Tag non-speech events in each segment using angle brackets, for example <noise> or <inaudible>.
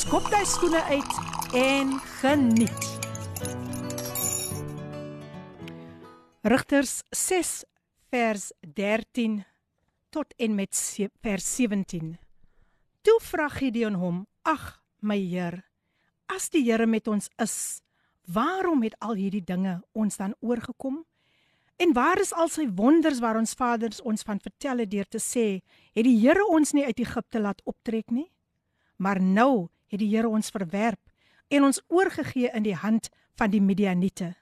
skop jy skoene uit en geniet. Rigters 6 vers 13 tot en met vers 17. Toe vra Gideon hom: "Ag, my Heer, as die Here met ons is, waarom het al hierdie dinge ons dan oorgekom?" En waar is al sy wonders waar ons vaders ons van vertel het deur te sê, het die Here ons nie uit Egipte laat optrek nie? Maar nou het die Here ons verwerp en ons oorgegee in die hand van die Midianiete.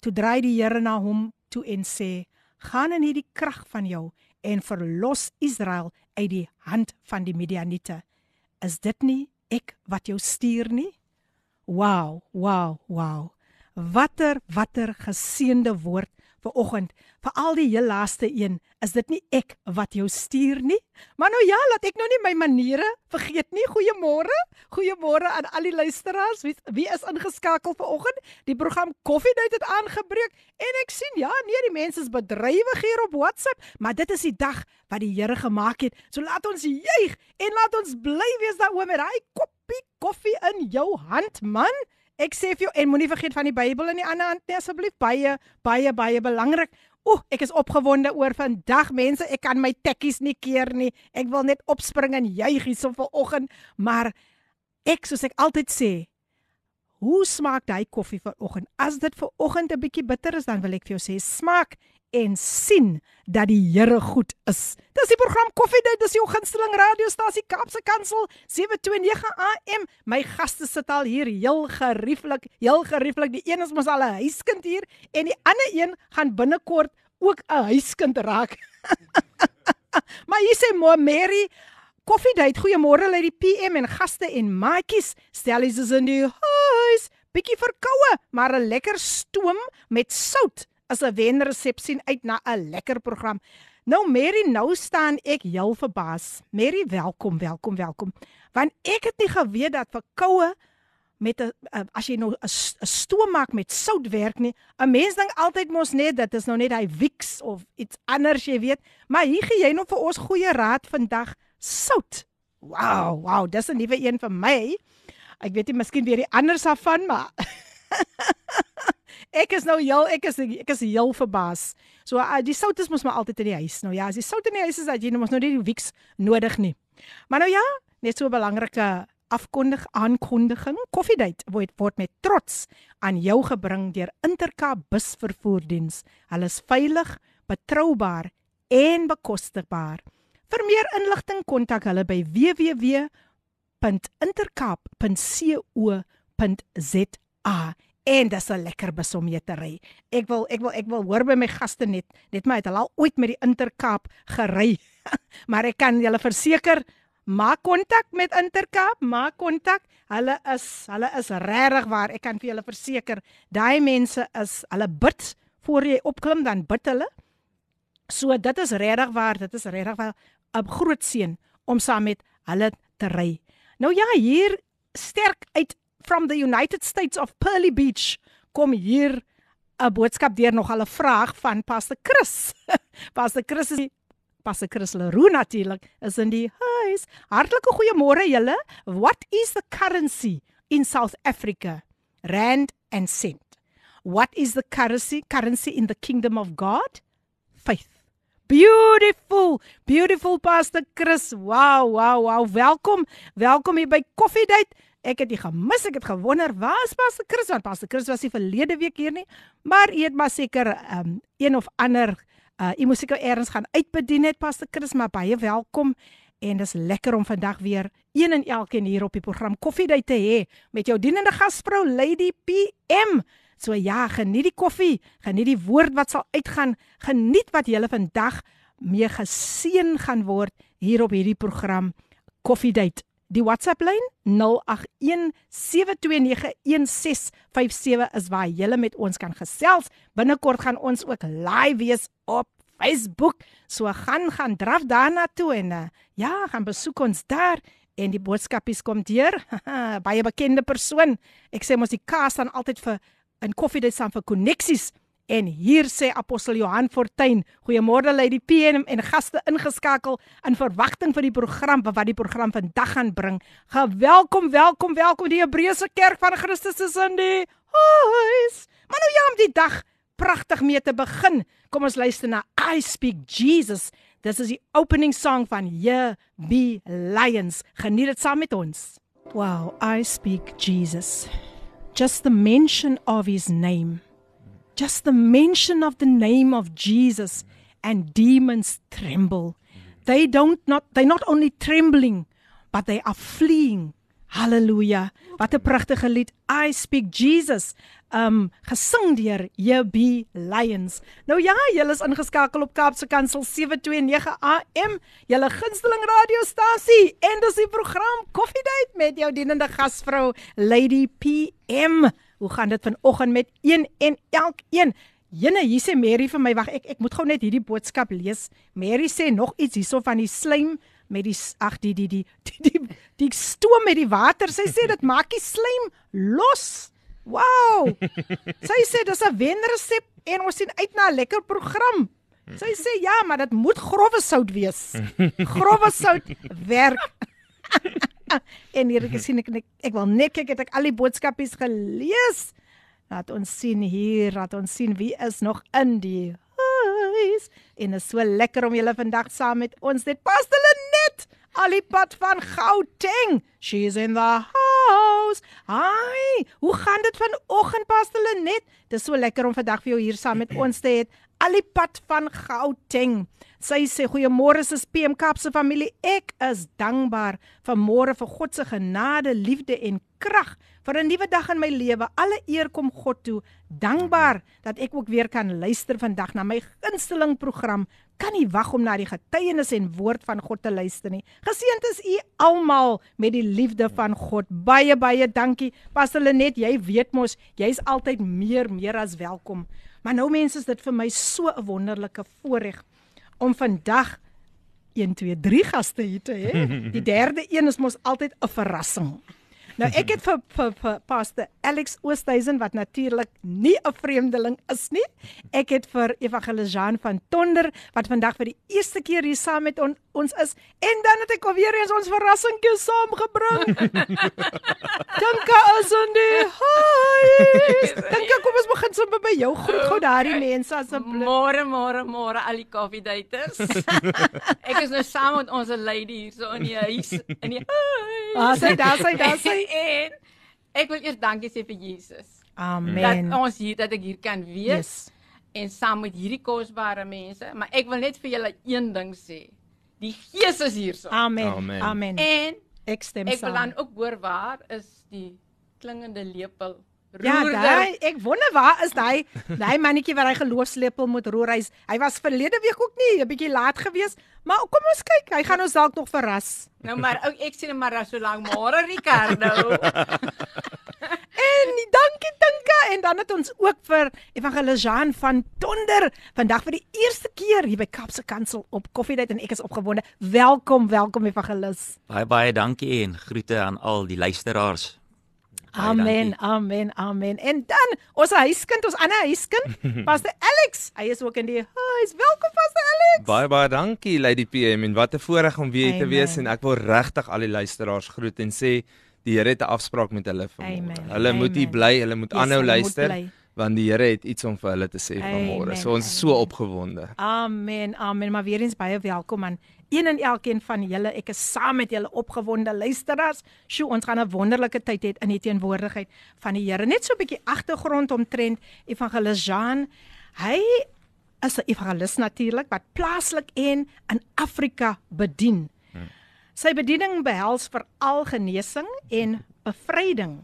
Toe draai die Here na hom toe en sê: "Gaan in hierdie krag van jou en verlos Israel uit die hand van die Midianiete. Is dit nie ek wat jou stuur nie?" Wow, wow, wow. Watter watter geseënde woord vir oggend, vir al die heel laaste een, is dit nie ek wat jou stuur nie? Maar nou ja, laat ek nou nie my maniere vergeet nie. Goeiemôre. Goeiemôre aan al die luisteraars. Wie wie is ingeskakel vir oggend? Die program Koffiedייט het aangebreek en ek sien ja, nee, die mense is bedrywig hier op WhatsApp, maar dit is die dag wat die Here gemaak het. So laat ons juig en laat ons bly wees daaroor met daai koppie koffie in jou hand, man. Ek sê vir jou en moenie vergeet van die Bybel in die ander hand nie asseblief. Baie baie baie belangrik. Oeh, ek is opgewonde oor vandag mense. Ek kan my tekkies nie keer nie. Ek wil net opspring en juig hier so vanoggend, maar ek soos ek altyd sê, hoe smaak daai koffie vanoggend? As dit vanoggend 'n bietjie bitter is, dan wil ek vir jou sê, smaak en sien dat die Here goed is. Dis die program Koffiedייט, dis jou gunsteling radiostasie Kaapse Kansel 729 AM. My gaste sit al hier heel gerieflik, heel gerieflik. Die een is mos al 'n huiskind hier en die ander een gaan binnekort ook 'n huiskind raak. <laughs> maar hier sê Mo Mary Koffiedייט, goeiemôre lê die PM en gaste en maatjies. Stellies is in die huis. Bietjie verkoue, maar 'n lekker stoom met sout is 'n wenresepsie uit na 'n lekker program. Nou Mary, nou staan ek heel verbaas. Mary, welkom, welkom, welkom. Want ek het nie geweet dat vir koue met 'n as jy nou 'n stoom maak met sout werk nie. 'n Mens dink altyd mos net dit is nou net hy Wix of iets anders, jy weet. Maar hier gee jy nou vir ons goeie raad vandag. Sout. Wow, wow, dis 'n nuwe een vir my. Ek weet nie miskien weer die anders af van, maar <laughs> ek is nou heel ek is ek is heel verbaas. So uh, die sout is mos maar altyd in die huis. Nou ja, as die sout in die huis is, dat jy nou mos nou nie die wiks nodig nie. Maar nou ja, net so 'n belangrike afkondig aankondiging. Koffiedייט word word met trots aan jou gebring deur Intercape busvervoerdiens. Hulle is veilig, betroubaar en bekostigbaar. Vir meer inligting kontak hulle by www.intercape.co.za en dis 'n lekker bus om mee te ry. Ek wil ek wil ek wil hoor by my gaste net net my het hulle al ooit met die Intercape gery. <laughs> maar ek kan julle verseker maak kontak met Intercape, maak kontak. Hulle is hulle is regtig waar. Ek kan vir julle verseker, daai mense is hulle bid voor jy opklim dan bid hulle. So dit is regtig waar, dit is regtig 'n groot seën om saam met hulle te ry. Nou ja, hier sterk uit from the United States of Pearly Beach kom hier 'n boodskap deur nog al 'n vraag van Pastor Chris. <laughs> Pastor Chris is Pastor Chris Leroux natuurlik is in die huis. Hartlike goeiemôre julle. What is the currency in South Africa? Rand and cent. What is the currency currency in the kingdom of God? Faith. Beautiful, beautiful Pastor Chris. Wow, wow, wow. Welkom. Welkom hier by Koffiedייט. Ek het dit gemis. Ek het gewonder, waar is Pastor Chris? Want Pastor Chris was nie verlede week hier nie, maar hy het maar seker um, een of ander uh hy moes seker eers gaan uitbedien het Pastor Chris, maar baie welkom en dis lekker om vandag weer een en elkeen hier op die program Koffiedייט te hê met jou dienende gasvrou Lady PM. So ja, geniet die koffie, geniet die woord wat sal uitgaan, geniet wat jy vandag mee geseën gaan word hier op hierdie program Koffiedייט Die WhatsApp lyn 0817291657 is waar jy met ons kan gesels. Binnekort gaan ons ook live wees op Facebook. So gaan gaan draf daarna toe en uh, ja, gaan besoek ons daar en die boodskapies kom deur. <laughs> Baie bekende persoon. Ek sê mos die kaas dan altyd vir in Coffee Day San vir koneksies. En hier sê Apostel Johan Fortuin, goeiemôre lady P en, en gaste ingeskakel in verwagting van die program wat die program vandag gaan bring. Gewelkom, welkom, welkom die Hebreëse Kerk van Christus is in die huis. Maar nou ja, om die dag pragtig mee te begin, kom ons luister na I Speak Jesus. Dis is die opening song van JB Lions. Geniet dit saam met ons. Wow, I Speak Jesus. Just the mention of his name just the mention of the name of Jesus and demons tremble. They don't not they not only trembling but they are fleeing. Hallelujah. Wat 'n pragtige lied. I speak Jesus. Um gesing deur JB Lions. Nou ja, julle is ingeskakel op Kaapse Kansel 729 AM, julle gunsteling radiostasie en dis die program Coffee Date met jou dienende gasvrou Lady PM. Hoe gaan dit vanoggend met een en elkeen? Jene, hier sê Mary vir my, wag, ek ek moet gou net hierdie boodskap lees. Mary sê nog iets hierso van die slaim met die ag die die die die die, die stoom met die water. Sy sê dit maak die slaim los. Wow! Sy sê dis 'n wenresep en ons sien uit na 'n lekker program. Sy sê ja, maar dit moet grove sout wees. <laughs> Grove sout werk. <laughs> en hier ek sien ek, ek ek wil net kyk het ek al die boodskapies gelees. Laat ons sien hier, laat ons sien wie is nog in die huis. En is so lekker om julle vandag saam met ons dit Pastor Lenet Alipad van Gauteng. She's in the house. Hi, hoe gaan dit vanoggend Pastor Lenet? Dit is so lekker om vandag vir jou hier saam met ons te hê. Alipad van Gauteng. Sy sê goeiemôre se PM Kapse familie. Ek is dankbaar vir môre vir God se genade, liefde en krag vir 'n nuwe dag in my lewe. Alle eer kom God toe. Dankbaar dat ek ook weer kan luister vandag na my gunsteling program. Kan nie wag om na die getuienis en woord van God te luister nie. Geseënd is u almal met die liefde van God. Baie baie dankie. Pastor Lenet, jy weet mos, jy's altyd meer meer as welkom. Maar nou mense, is dit vir my so 'n wonderlike voorreg om vandag 1 2 3 gaste hier te hê. <laughs> Die derde een is mos altyd 'n verrassing. Nou ek het vir vir, vir Pastor Alex Oosthuizen wat natuurlik nie 'n vreemdeling is nie. Ek het vir Evangelis Jean van Tonder wat vandag vir die eerste keer hier saam met on, ons is en dan het ek alweer eens ons verrassingkie saamgebring. Dankie Asandi. Hi. Dankie kom ons begin sommer by jou groet gou daardie mense asseblief. Môre môre môre al die coffee daters. <laughs> ek is nou saam met ons lady hier so in die huis in die huis. Ah, sy daar, sy daar, sy <laughs> en ek wil eers dankie sê vir Jesus. Amen. Dat ons hier dat ek hier kan wees Yes. en saam met hierdie kosbare mense, maar ek wil net vir julle een ding sê. Die Gees is hierso. Amen. Amen. Amen. En Ek stem ek wil saam. dan ook hoor waar is die klingende lepel? Ja, Roerder. daai ek wonder waar is daai daai mannetjie wat hy geloofslepel moet roer. Hy's hy was verlede week ook nie 'n bietjie laat geweest, maar kom ons kyk, hy gaan ons dalk nog verras. Nou maar ek sien maar so lank môre Ricardo. <laughs> En dankie Tinka en dan het ons ook vir Evangelis Jean van Tonder vandag vir die eerste keer hier by Kapse Kansel op Koffiedייט en ek is opgewonde. Welkom, welkom Evangelis. Baie baie dankie en groete aan al die luisteraars. Baie Amen, dankie. amen, amen. En dan ons huiskind, ons ander huiskind, <laughs> Pastor Alex. Hy is ook in die huis. Welkom Pastor Alex. Baie baie dankie Lady PM en wat 'n voorreg om weer hier te wees Amen. en ek wil regtig al die luisteraars groet en sê die Here het 'n afspraak met hulle vanmôre. Amen. Hulle moet hier Amen. bly, hulle moet Yes, aanhou hulle moet luister bly. want die Here het iets om vir hulle te sê vanmôre. So ons is so Amen. opgewonde. Amen, amen. Maar weer eens baie welkom aan een en elkeen van julle. Ek is saam met julle opgewonde luisteraars. Sjoe, ons gaan 'n wonderlike tyd hê in die teenwoordigheid van die Here. Net so 'n bietjie agtergrond omtrent Evangelis Jean. Hy is 'n evangelis natuurlik wat plaaslik en in Afrika bedien. Sy bediening behels veral genesing en bevryding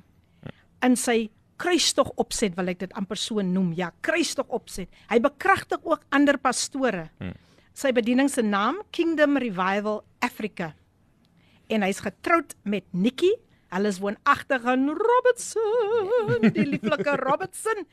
in sy kruistog opset wil ek dit amper so noem. Ja, kruistog opset. Hy bekragtig ook ander pastore. Hmm. Sy bediening se naam Kingdom Revival Africa. en hy's getroud met Nikki. Hulle is woonagtig in Robertson, die lieflike <laughs> Robertson.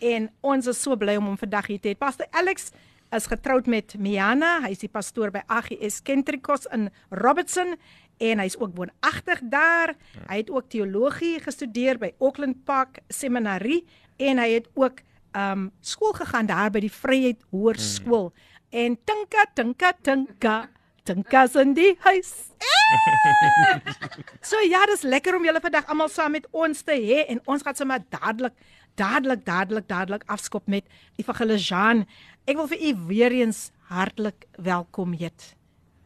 En ons is so bly om hom vandag hier te hê. Pastor Alex is getroud met Miana. Hy is die pastoor by AGS Kentrikos in Robertson en hy's ook woonagtig daar. Hy het ook teologie gestudeer by Auckland Park Seminary en hy het ook um skool gegaan daar by die Vryheid Hoërskool. En tinka tinka tinka tinkas in die huis. <laughs> so ja, dis lekker om julle vandag almal saam met ons te hê en ons gaan sommer dadelik dadelik dadelik dadelik afskop met Evangelis Jean. Ek wil vir u weer eens hartlik welkom heet.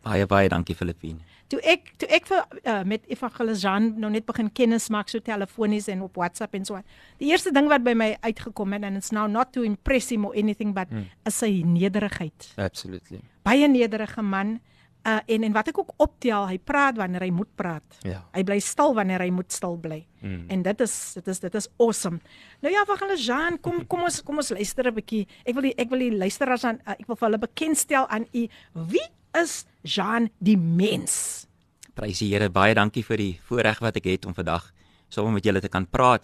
Baie baie dankie Filippine. Toe ek toe ek vir uh, met Evangelis Jean nou net begin kennis maak so telefonies en op WhatsApp en so aan. Die eerste ding wat by my uitgekom het and it's now not to impress him or anything but hmm. is sy nederigheid. Absolutely. Baie nederige man. Uh en en wat ek ook optel, hy praat wanneer hy moet praat. Ja. Hy bly stil wanneer hy moet stil bly. Mm. En dit is dit is dit is awesome. Nou ja, wag hulle Jean, kom kom ons kom ons luister 'n bietjie. Ek wil die ek wil die luisteraars aan uh, ek wil vir hulle bekendstel aan u. Wie is Jean die mens? Prys die Here, baie dankie vir die voorreg wat ek het om vandag saam met julle te kan praat.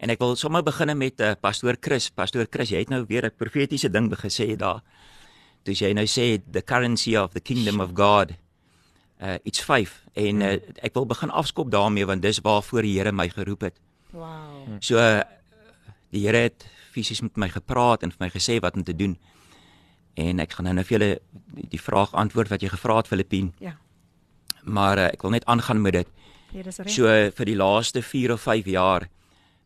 En ek wil sommer begin met uh, pastoor Chris. Pastoor Chris, jy het nou weer 'n profetiese ding gesê daar toe jy nou sê the currency of the kingdom of God uh it's 5 en uh, ek wil begin afskop daarmee want dis waarvoor die Here my geroep het. Wow. So uh, die Here het fisies met my gepraat en vir my gesê wat om te doen. En ek gaan nou nou vir julle die, vraag antwoord wat jy gevra het Filippien. Ja. Maar uh, ek wil net aangaan met dit. Nee, dis reg. So uh, vir die laaste 4 of 5 jaar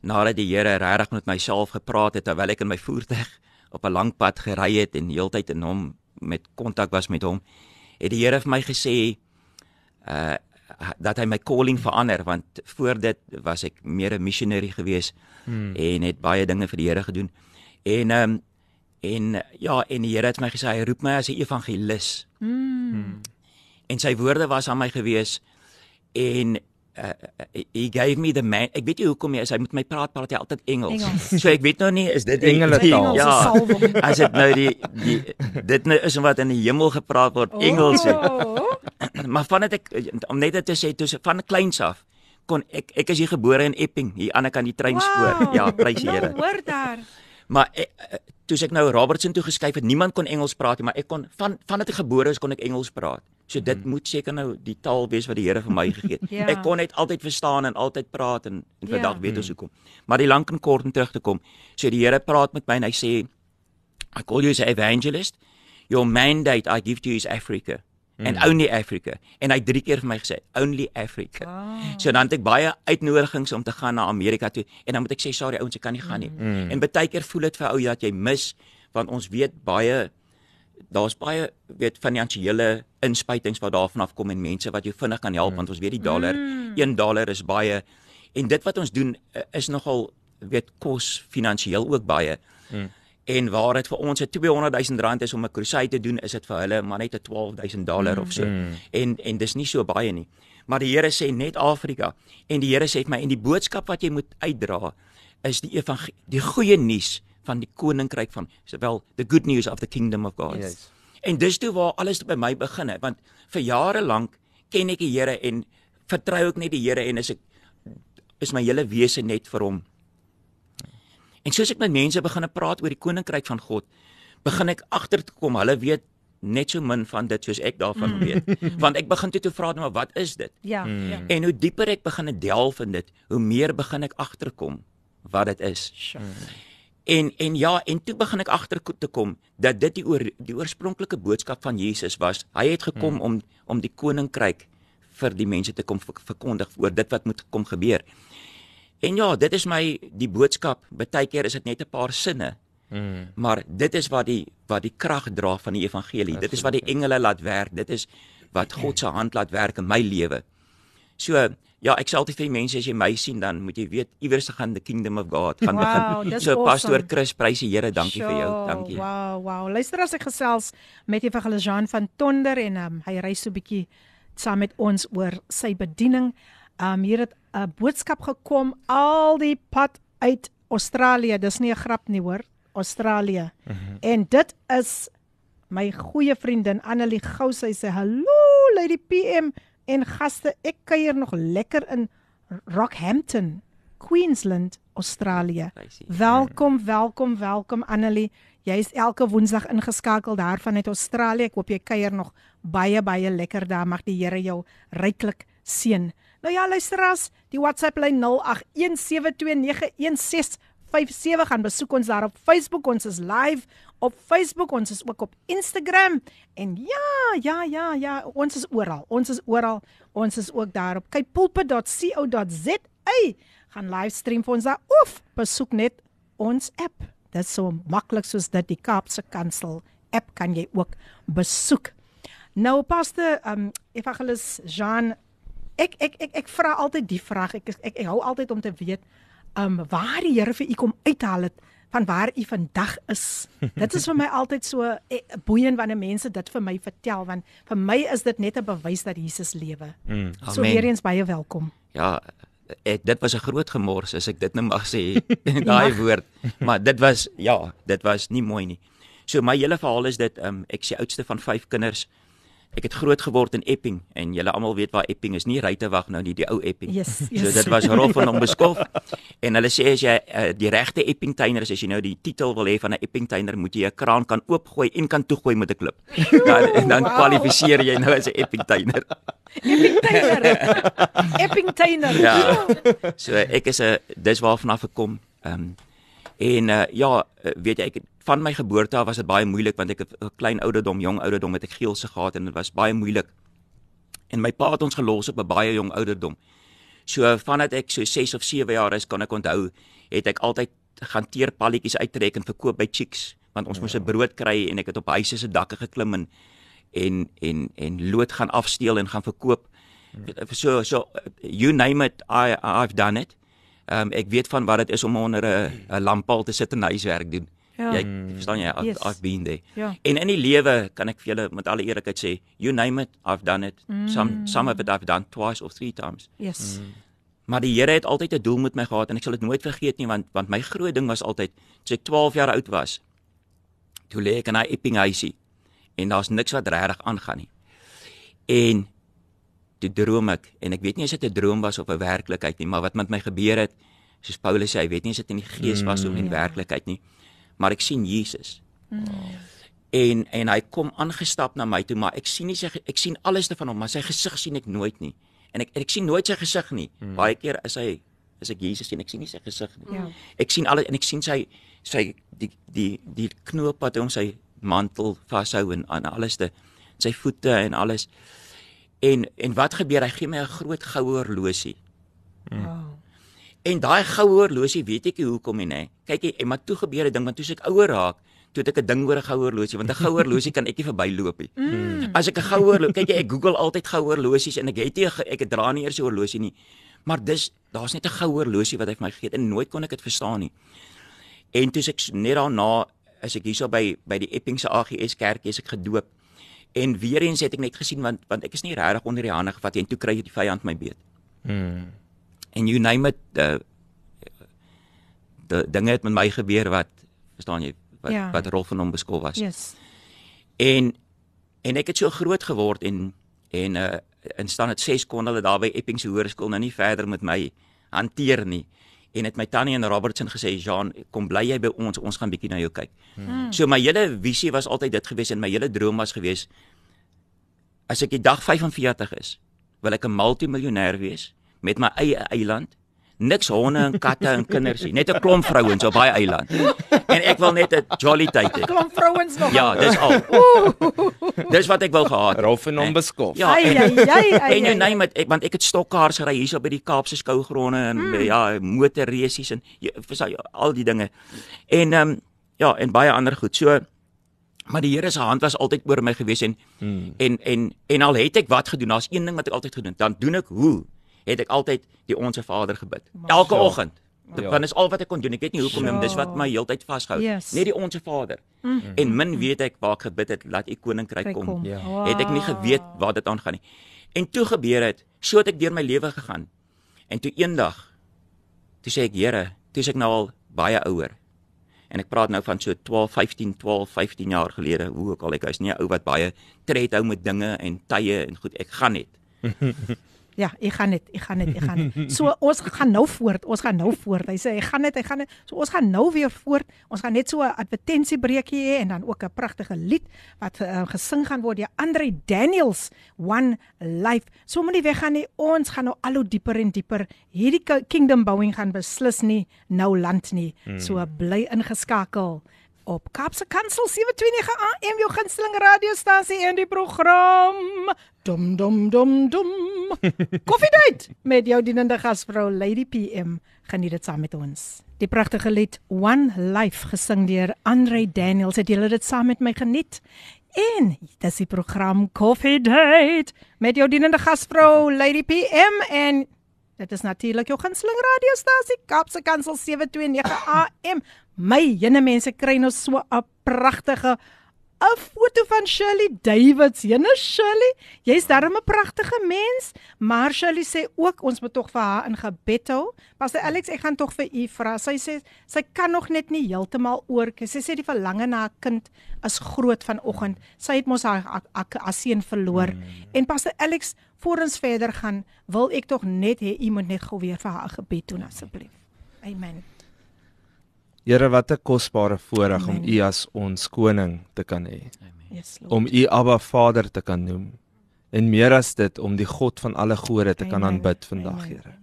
nadat die Here regtig met myself gepraat het terwyl ek in my voertuig op 'n lang pad gery het en heeltyd in hom met kontak was met hom, het die Here vir my gesê uh dat hy my calling verander want voor dit was ek meer 'n missionary gewees hmm. en het baie dinge vir die Here gedoen. En ehm um, en ja, en die Here het my gesê hy roep my as 'n evangelis. Mm. En sy woorde was aan my gewees en uh, he gave me the man ek weet nie hoekom hy is hy moet my praat praat hy altyd Engels. Engels. So ek weet nou nie is dit die- taal. Ja. As dit nou die die dit nou is wat in die hemel gepraat word Engels. Oh. <laughs> Maar vandat ek om net dit te sê toe van kleins af kon ek ek is hier gebore in Epping hier aan die kant die treinspoor. Wow. Ja, prys die Here. Nou hoor daar. Maar ek, toe ek nou Robertson toe geskuif het, niemand kon Engels praat nie, maar ek kon van vandat ek gebore is kon ek Engels praat. So dit Mhm. moet seker nou die taal wees wat die Here vir my gegee het. <laughs> Ja. Ek kon net altyd verstaan en altyd praat en, en Ja. vandag weet ons hoekom. Maar die lank en kort om terug te kom. So die Here praat met my en hy sê I call you as an evangelist. Your mandate I give to you is Africa. And only Africa. En hy drie keer vir my gesê, only Africa. Wow. So dan het ek baie uitnodigings om te gaan na Amerika toe en dan moet ek sê sorry ouens, ek kan nie gaan nie. Mm. En baie keer voel dit vir ou dat jy mis want ons weet baie daar's baie weet finansiële inspuitings wat daarvan afkom en mense wat jou vinnig kan help mm. want ons weet die dollar, 1 dollar is baie en dit wat ons doen eh, is nogal weet kos finansiëel ook baie. Mm. En waar dit vir ons 'n 200 000 rand is om 'n crusade te doen, is dit vir hulle maar net 'n 12 000 dollar mm. of so. Mm. En en dis nie so baie nie. Maar die Here sê net Afrika en die Here sê vir my en die boodskap wat jy moet uitdra is die evangelie, die goeie nuus van die koninkryk van sowel the good news of the kingdom of God. Yes. En dis toe waar alles by my begin het want vir jare lank ken ek die Here en vertrou ek net die Here en is ek is my hele wese net vir hom. En soos ek met mense begine praat oor die koninkryk van God, begin ek agter te kom hulle weet net so min van dit soos ek daarvan weet. Want ek begin toe te vra nou maar wat is dit? Ja, ja. En hoe dieper ek begin delf in dit, hoe meer begin ek agterkom wat dit is. En en ja, en toe begin ek agter te kom dat dit die oor die oorspronklike boodskap van Jesus was. Hy het gekom om om die koninkryk vir die mense te kom ver- verkondig oor dit wat moet kom gebeur. En ja, dit is my die boodskap. Partykeer is dit net 'n paar sinne, Mm. maar dit is wat die wat die krag dra van die evangelie. Dit is wat die engele laat werk. Dit is wat <clears throat> God se hand laat werk in my lewe. So, ja, ek sê altyd vir die mense as jy my sien dan moet jy weet iewers gaan the kingdom of God gaan Wow, <laughs> begin. So pastoor awesome. Chris, prys die Here, dankie vir jou. Dankie. Wow, wow. Luister as ek gesels met Evangelis Jean van Tonder en um, hy ry so bietjie saam met ons oor sy bediening. Um hier het 'n boodskap gekom al die pad uit Australië. Dis nie 'n grap nie, hoor. Australië. Mm -hmm. En dit is my goeie vriendin Annelie Gous. Sy sê: "Hallo, Lady PM. En gaste, ek kuier nog lekker in Rockhampton, Queensland, Australië. Welkom, welkom, welkom Annelie. Jy is elke Woensdag ingeskakel daar vanuit Australië. Ek hoop jy kuier nog baie baie lekker daar. Mag die Here jou ryklik seën. Nou ja, luisteraars, die WhatsApp lyn 0817291657 gaan besoek ons daar op Facebook. Ons is live op Facebook, ons is ook op Instagram. En ja, ja, ja, ja, ons is oral. Ons is oral. Ons is ook daar op kypulpit.co.za. Gaan livestream vir ons daar of besoek net ons app. Dit is so maklik soos dit die Kaapse Kansel app kan jy ook besoek. Nou paste um Evangelis Jean ek ek ek ek vra altyd die vraag ek ek ek hou altyd om te weet um waar die Here vir u kom uithaal het van waar u vandag is. Dit is vir my altyd so eh, boeiend wanneer mense dit vir my vertel want vir my is dit net 'n bewys dat Jesus lewe. Mm. So weer eens baie welkom. Ja, ek dit was 'n groot gemors as ek dit nou mag sê <laughs> daai woord. Maar dit was ja, dit was nie mooi nie. So my hele verhaal is dit um, ek is die oudste van 5 kinders. Ek het groot geword in Epping en julle almal weet waar Epping is, nie Rytewag nou nie, die ou Epping. Yes, So yes. dit was <laughs> rof en onbeskof. En hulle sê as jy uh, die regte Epping tuiner is, as jy nou die titel wil hê van 'n Epping tuiner, moet jy 'n kraan kan oopgooi en kan toegooi met 'n klip. <laughs> Dan en dan Wow. kwalifiseer jy nou as 'n Epping tuiner. Epping Tainer. <laughs> Epping Tainer. Ja. So ek is 'n dis waarvan af ek kom. Ehm um, en uh, ja, eh, weet jy ek het- van my geboorte af was dit baie moeilik want ek het 'n klein ouderdom, jong ouderdom het ek geelse gehad en dit was baie moeilik. En my pa het ons gelos op 'n baie jong ouderdom. So vandat ek so 6 of 7 jaar is, kan ek onthou, het ek altyd gaan teerpalletjies uittrek en verkoop by Chicks want ons moes 'n brood kry en ek het op huise se dakke geklim en en en en lood gaan afsteel en gaan verkoop. So so you name it I I've done it. Ehm um, ek weet van wat dit is om onder 'n 'n lamppaal te sit en huiswerk doen. Ja. Jy verstaan jy I've, Yes. I've been there. Ja. En in die lewe kan ek vir julle met alle eerlikheid sê, you name it, I've done it. Mm. Some some of it I've done twice or three times. Yes. Maar die Here het altyd 'n doel met my gehad en ek sal dit nooit vergeet nie want want my groot ding was altyd toe ek 12 jaar oud was. Toe lê ek in daai Epping huisie en daar's niks wat regtig aangaan nie. En toe droom ek en ek weet nie as dit 'n droom was of 'n werklikheid nie, maar wat met my gebeur het, soos Paulus sê, hy weet nie as dit in die gees was of in die werklikheid nie, maar ek sien Jesus. En en hy kom aangestap na my toe, maar ek sien nie sy ek sien alles te van hom, maar sy gesig sien ek nooit nie. En ek ek sien nooit sy gesig nie. Hmm. Baie keer is hy is ek Jesus sien, ek sien nie sy gesig nie. Ja. Ek sien alles en ek sien sy sy die die die knoop wat hy om sy mantel vashou en aan alles te sy voete en alles. En en wat gebeur? Hy gee my 'n groot goue horlosie. Wow. En daai goue horlosie, weet ek nie hoekom nie, nê. Kyk jy, en maar toe gebeur 'n ding, want toe ek ouer raak, toe het ek 'n ding oor 'n goue horlosie, want 'n goue horlosie kan ek nie verbyloop nie. Mm. As ek 'n goue horlosie, kyk jy, ek Google altyd goue horlosies en ek het nie ek dra nie eers 'n horlosie nie. Maar dis daar's net 'n goue horlosie wat hy vir my gegee het en nooit kon ek dit verstaan nie. En toe ek net daarna as ek hierso by by die Epping se AGS kerkie is ek gedoop. En weer eens het ek net gesien want want ek is nie regtig onder die hande gevat nie en toe kry jy die vyand my beet. Mm. En you name it, uh die dinge het met my gebeur wat verstaan jy wat Ja. wat rol van hom beskof was. Yes. En en ek het so groot geword en en uh in staan dit 6 kon hulle daar by Epping se hoërskool nou nie verder met my hanteer nie. En het my tannie en Robertson gesê, "Jean, kom bly jy by ons, ons gaan bietjie na jou kyk." Hmm. So my hele visie was altyd dit gewees en my hele droom was gewees as ek die dag 45 is, wil ek 'n multimiljonêr wees met my eie eiland. Niks honde en katte en kinders nie, net 'n klomp vrouens op daai eiland. En ek wil net 'n jolly tyd hê. Klomp vrouens nog. Ja, dis al. Dis wat ek wou gehad. het. Rolf en onbeskof. Ja, Ai en, ai ai ai. en jy neem dit ek want ek het stokkaars gery hierso by die Kaapse skougronde en mm. ja, motorresies en jy, verstaan jy, al die dinge. En ehm um, ja, en baie ander goed. So maar die Here se hand was altyd oor my gewees en mm. en en en al het ek wat gedoen, daar's een ding wat ek altyd gedoen, dan doen ek hoe het ek altyd die onsse Vader gebid. Elke Ja. oggend. Dit Ja. want is al wat ek kon doen. Ek weet nie hoekom nie, maar dis wat my heeltyd vashou. Yes. Net die onsse Vader. Mm. En min weet ek waar ek gebid het, laat u koninkryk Kry kom. kom. Ja. Het ek nie geweet waar dit aangaan nie. En toe gebeur dit, so het ek deur my lewe gegaan. En toe eendag toe sê ek, Here, toe is ek nou al baie ouer. En ek praat nou van so 12, 15, 12, 15 jaar gelede, hoe ook al ek is nie 'n ou wat baie tred hou met dinge en tye en goed, ek gaan net. <laughs> Ja, ek gaan dit, ek gaan dit, ek gaan dit. So ons gaan nou voort, ons gaan nou voort. Hy sê hy gaan dit, hy gaan dit. So ons gaan nou weer voort. Ons gaan net so 'n advertensiebreekie hê en dan ook 'n pragtige lied wat uh, gesing gaan word deur Andre Daniels, One Life. So moenie weggaan nie. Ons gaan nou al hoe dieper en dieper. Hierdie ki- kingdom bouing gaan beslis nie nou land nie. So bly ingeskakel op Kapse Kansel 729 AM jou gunsteling radiostasie en die program Dum dum dum dum <laughs> Koffiedייט met jou dienende gasvrou Lady PM geniet dit saam met ons. Die pragtige lied One Life gesing deur Andre Daniels het julle dit saam met my geniet. En dis die program Coffee Date met jou dienende gasvrou Lady PM en dit is natuurlik jou gunsteling radiostasie Kapse Kansel 729 AM. My jene mense kry nou so 'n pragtige 'n foto van Shirley Davids. Jene Shirley, jy's darem 'n pragtige mens, maar Shirley sê ook ons moet tog vir haar in gebed hou. Pastor Alex, ek gaan tog vir u vra. Sy sê sy kan nog net nie heeltemal oor. Sy sê die verlange na 'n kind is groot vanoggend. Sy het mos haar seun verloor. Mm. En Pastor Alex, voor ons verder gaan, wil ek tog net hê u moet net gou weer vir haar gebed doen asseblief. Amen. Here, wat 'n kosbare voorreg om. U as ons koning te kan hê. Yes. Om U Abba Vader te kan noem. En meer as dit om die God van alle gode te kan Amen. aanbid vandag. Here.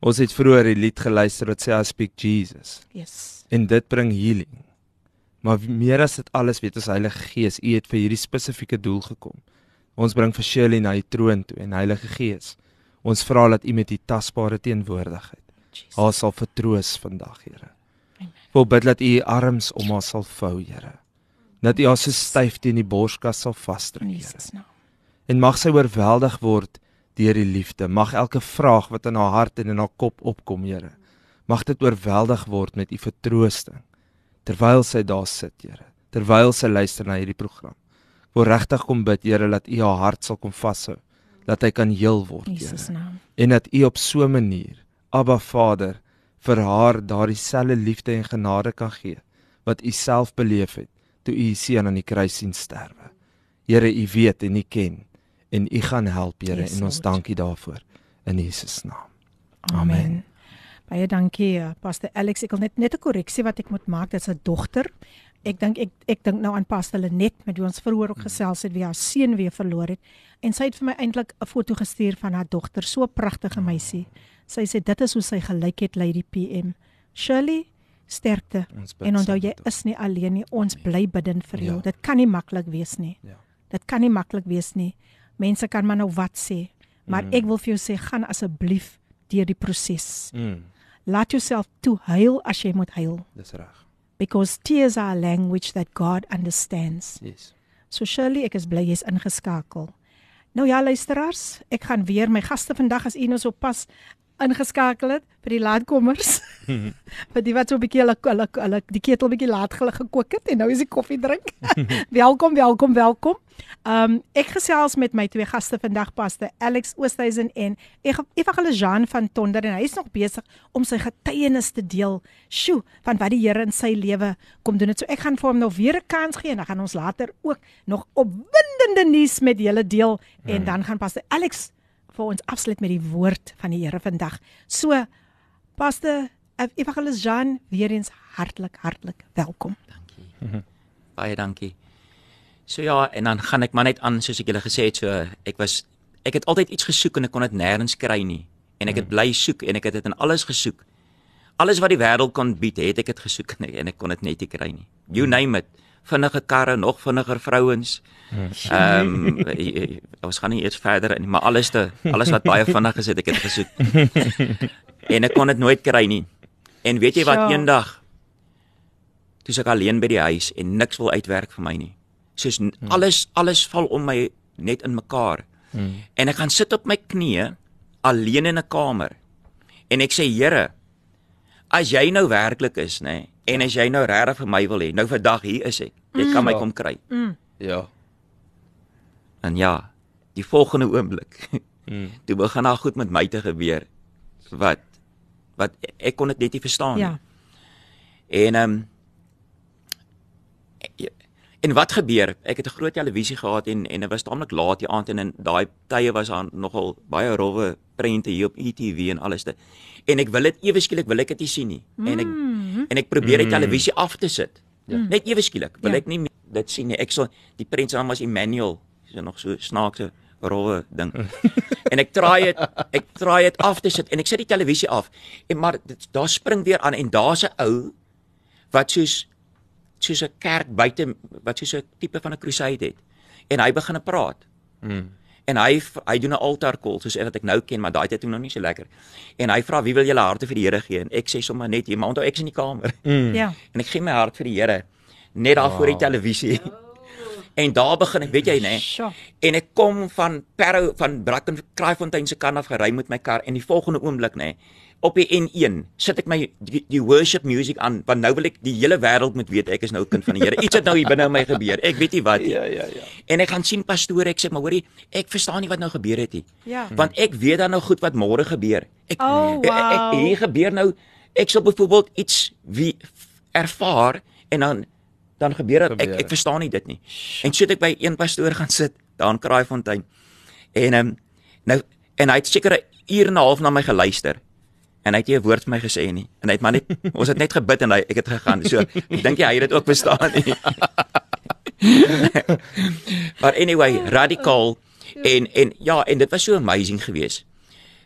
Ons het vroeër die lied geluister wat sê I speak Jesus Yes. en dit bring healing. Maar meer as dit alles weet ons Heilige Gees, U het vir hierdie spesifieke doel gekom. Ons bring vir Shirley na U troon toe en Heilige Gees, ons vra dat U met U tasbare teenwoordigheid Jesus. haar sal vertroos vandag, Here. Wil bid dat U U arms om haar sal vou, Here. Dat U haar so styf teen die borskas sal vasdruk, Here. En mag sy oorweldig word deur die liefde. Mag elke vraag wat in haar hart en in haar kop opkom, Here, mag dit oorweldig word met U vertroosting terwyl sy daar sit, Here. Terwyl sy luister na hierdie program. Ek wil regtig kom bid, Here, dat U haar hart sal kom vashou, dat hy kan heel word, Here en dat U op so 'n manier Abba Vader vir haar daardie selfde liefde en genade kan gee wat U self beleef het toe U U seun aan die kruis sien sterwe. Here, U weet en U ken en U gaan help, Here, Yes, en ons dankie daarvoor in Jesus naam. Amen. Amen. Baie dankie, eh, Pastor Alex. Ek wil net net 'n korreksie wat ek moet maak. Dit's 'n dogter. Ek dink ek ek dink nou aan Pastor Lenet met wie ons vroeër ook gesels het wie haar seun weer verloor het. En sy het vir my eintlik 'n foto gestuur van haar dogter, so 'n pragtige meisie. Sy sê dit is hoe sy gelyk het, Lady PM. Shirley, sterkte. En onthou jy is nie alleen nie. Ons bly bidend vir jou. Ja. Dit kan nie maklik wees nie. Ja. Dit kan nie maklik wees nie. Mense kan maar nou wat sê, maar Mm. ek wil vir jou sê gaan asseblief deur die proses. Mm, Laat jouself toe huil as jy moet huil dis reg. because tears are a language that God understands. Yes. So Shirley, ek is bly jy's ingeskakel. Nou ja, luisteraars, ek gaan weer my gaste vandag as u nou so pas ingeskakel het vir die laatkommers. <laughs> vir die wat so 'n bietjie hulle hulle hulle die ketel bietjie laat gele gekook het en nou is die koffie drink. <laughs> welkom, welkom, welkom. Um ek gesels met my twee gaste vandag paste Alex Oosthuizen en Evangelis Jean van Tonder en hy is nog besig om sy getuienis te deel. Sjoe, van wat die Here in sy lewe kom doen. het. So ek gaan vir hom nou weer 'n kans gee en dan gaan ons later ook nog opwindende nuus met julle deel en dan gaan paste Alex vir ons afsluit met die woord van die Here vandag. So paste Evangelis Jean weer eens hartlik hartlik welkom. Dankie. <laughs> Baie dankie. So ja, en dan gaan ek maar net aan soos ek julle gesê het, so ek was ek het altyd iets gesoek en ek kon dit nêrens kry nie. En ek het bly soek en ek het dit in alles gesoek. Alles wat die wêreld kon bied, het ek dit gesoek en <laughs> ek, en ek kon dit net nie kry nie. You name it. Vinnige karre, nog vinniger vrouens. Ehm um, ons gaan nie eers verder in, maar alles te alles wat baie vinnig is, het ek dit gesoek. en ek kon dit nooit kry nie. En weet jy wat Sjoe. eendag toe ek alleen by die huis en niks wil uitwerk vir my nie. Soos n- alles alles val om my net in mekaar. Hmm. En ek gaan sit op my knieë alleen in 'n kamer. En ek sê Here, as jy nou werklik is, nê, nee, en as jy nou regtig vir my wil hê, nou vandag hier is ek. Jy kan my Ja. kom kry. Ja. En ja, die volgende oomblik, <laughs> Mm. toe begin daar goed met my te gebeur wat wat ek kon dit net nie verstaan nie. Ja. En ehm um, En wat gebeur? Ek het 'n groot televisie gehad en en dit was taamlik laat die aand en in daai tye was daar nogal baie rowwe prente hier op ETV en alles dit. En ek wil dit ewe skielik wil ek dit nie sien nie. En ek Mhm. en ek probeer die Mm. televisie af te sit. Ja. Net ewe skielik wil Ja. ek nie dit sien nie. Ek sal die prent se naam was Emmanuel. Dis nog so snaakse rowwe ding. <laughs> en ek draai dit ek draai dit af te sit en ek sit die televisie af. En maar dit daar spring weer aan en daar's 'n ou wat soos soos 'n kerk buite wat soos 'n tipe van 'n crusade het. En hy begin praat. Mm. En hy hy doen 'n altar call soos wat ek nou ken, maar daai tyd toe nog nie so lekker. En hy vra wie wil julle harte vir die Here gee? En ek sê sommer net, jy maar onthou ek is in die kamer. Mm. Ja. En ek gee my hart vir die Here net daar wow. voor die televisie. En daar begin ek, weet jy nê, Sjoe. en ek kom van Parow van Bracken Kraaifontein se kant af gery met my kar en die volgende oomblik nê op die N1 sit ek my die, die worship music aan want nou wil ek die hele wêreld moet weet ek is nou 'n kind van die Here. Iets het nou hier binne in my gebeur. Ek weet nie wat nie. Ja, ja, ja. En ek gaan sien pastoor ek sê maar hoorie ek verstaan nie wat nou gebeur het nie. Ja. Want ek weet dan nou goed wat môre gebeur. Ek Oh, ek, ek wow. hier gebeur nou ek sal byvoorbeeld iets wie ervaar en dan dan gebeur dit ek ek verstaan nie dit nie. En so het ek by een pastoor gaan sit daar in Kraaifontein. En ehm um, nou en hy het seker 'n uur en 'n half na my geluister. En hy het nie 'n woord vir my gesê nie. En hy het maar net <laughs> ons het net gebid en hy ek het gegaan. So ek dink hy het dit ook verstaan nie. <laughs> maar anyway, radikaal en en ja, en dit was so amazing geweest.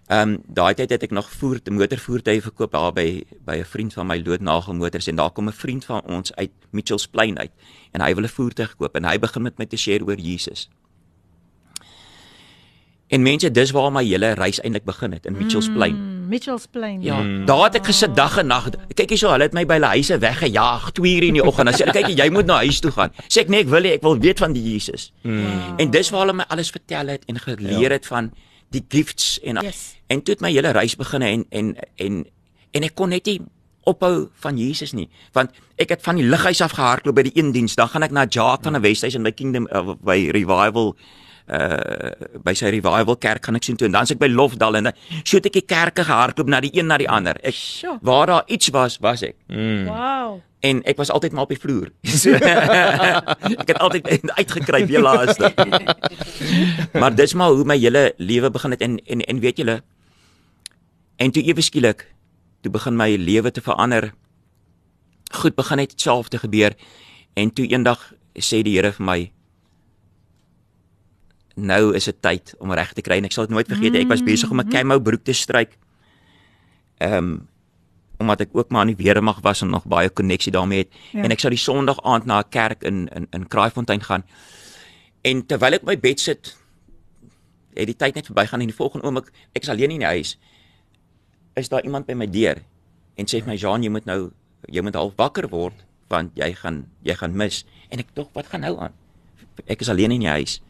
Ehm um, daai tyd het ek nog voer motorvoertuie verkoop daar by by 'n vriend van my Loodnagel Motors en daar kom 'n vriend van ons uit Mitchells Plain uit en hy wil 'n voertuig koop en hy begin met my te share oor Jesus. En mense, dis waar my hele reis eintlik begin het in Mitchells Plain. Mm, Mitchells Plain. Ja, daar het ek gesit dag en nag. Kyk hierso, hulle het my by hulle huise weggejaag 2 uur in die oggend. Dan sê hulle kyk jy moet na huis toe gaan. Sê ek nee, ek wil nie, ek wil weet van die Jesus. Mm. En dis waar hulle my alles vertel het en geleer het van die gifts en Yes. en toe het my hele reis begin en en en en ek kon net nie ophou van Jesus nie want ek het van die lighuis af gehardloop by die een diens dan gaan ek na Jacques van die Weshuis in my Kingdom uh, by Revival uh by sy revival kerk gaan ek sien toe en dan is ek by Lofdal en dan so het ek die kerke gehardloop na die een na die ander. Ek Sjoe. waar daar iets was, was ek. Mm. Wow. En ek was altyd maar op die vloer. <laughs> So, <laughs> ek het altyd uitgekruip heel laaste. <laughs> maar dis maar hoe my hele lewe begin het en en en weet julle en toe ewe skielik toe begin my lewe te verander. Goed begin net dieselfde gebeur en toe eendag sê die Here vir my nou is dit tyd om reg te kry en ek sal dit nooit vergeet nie. Ek was besig om 'n camo broek te stryk. Ehm um, omdat ek ook maar aan die weermag was en nog baie koneksie daarmee het Ja. en ek sou die Sondag aand na 'n kerk in in in Kraaifontein gaan. En terwyl ek my bed sit, het die tyd net verbygaan en die volgende oomblik ek is alleen in die huis. Is daar iemand by my deur en sê vir my Jean, jy moet nou jy moet half wakker word want jy gaan jy gaan mis. En ek dink wat gaan nou aan? Ek is alleen in die huis.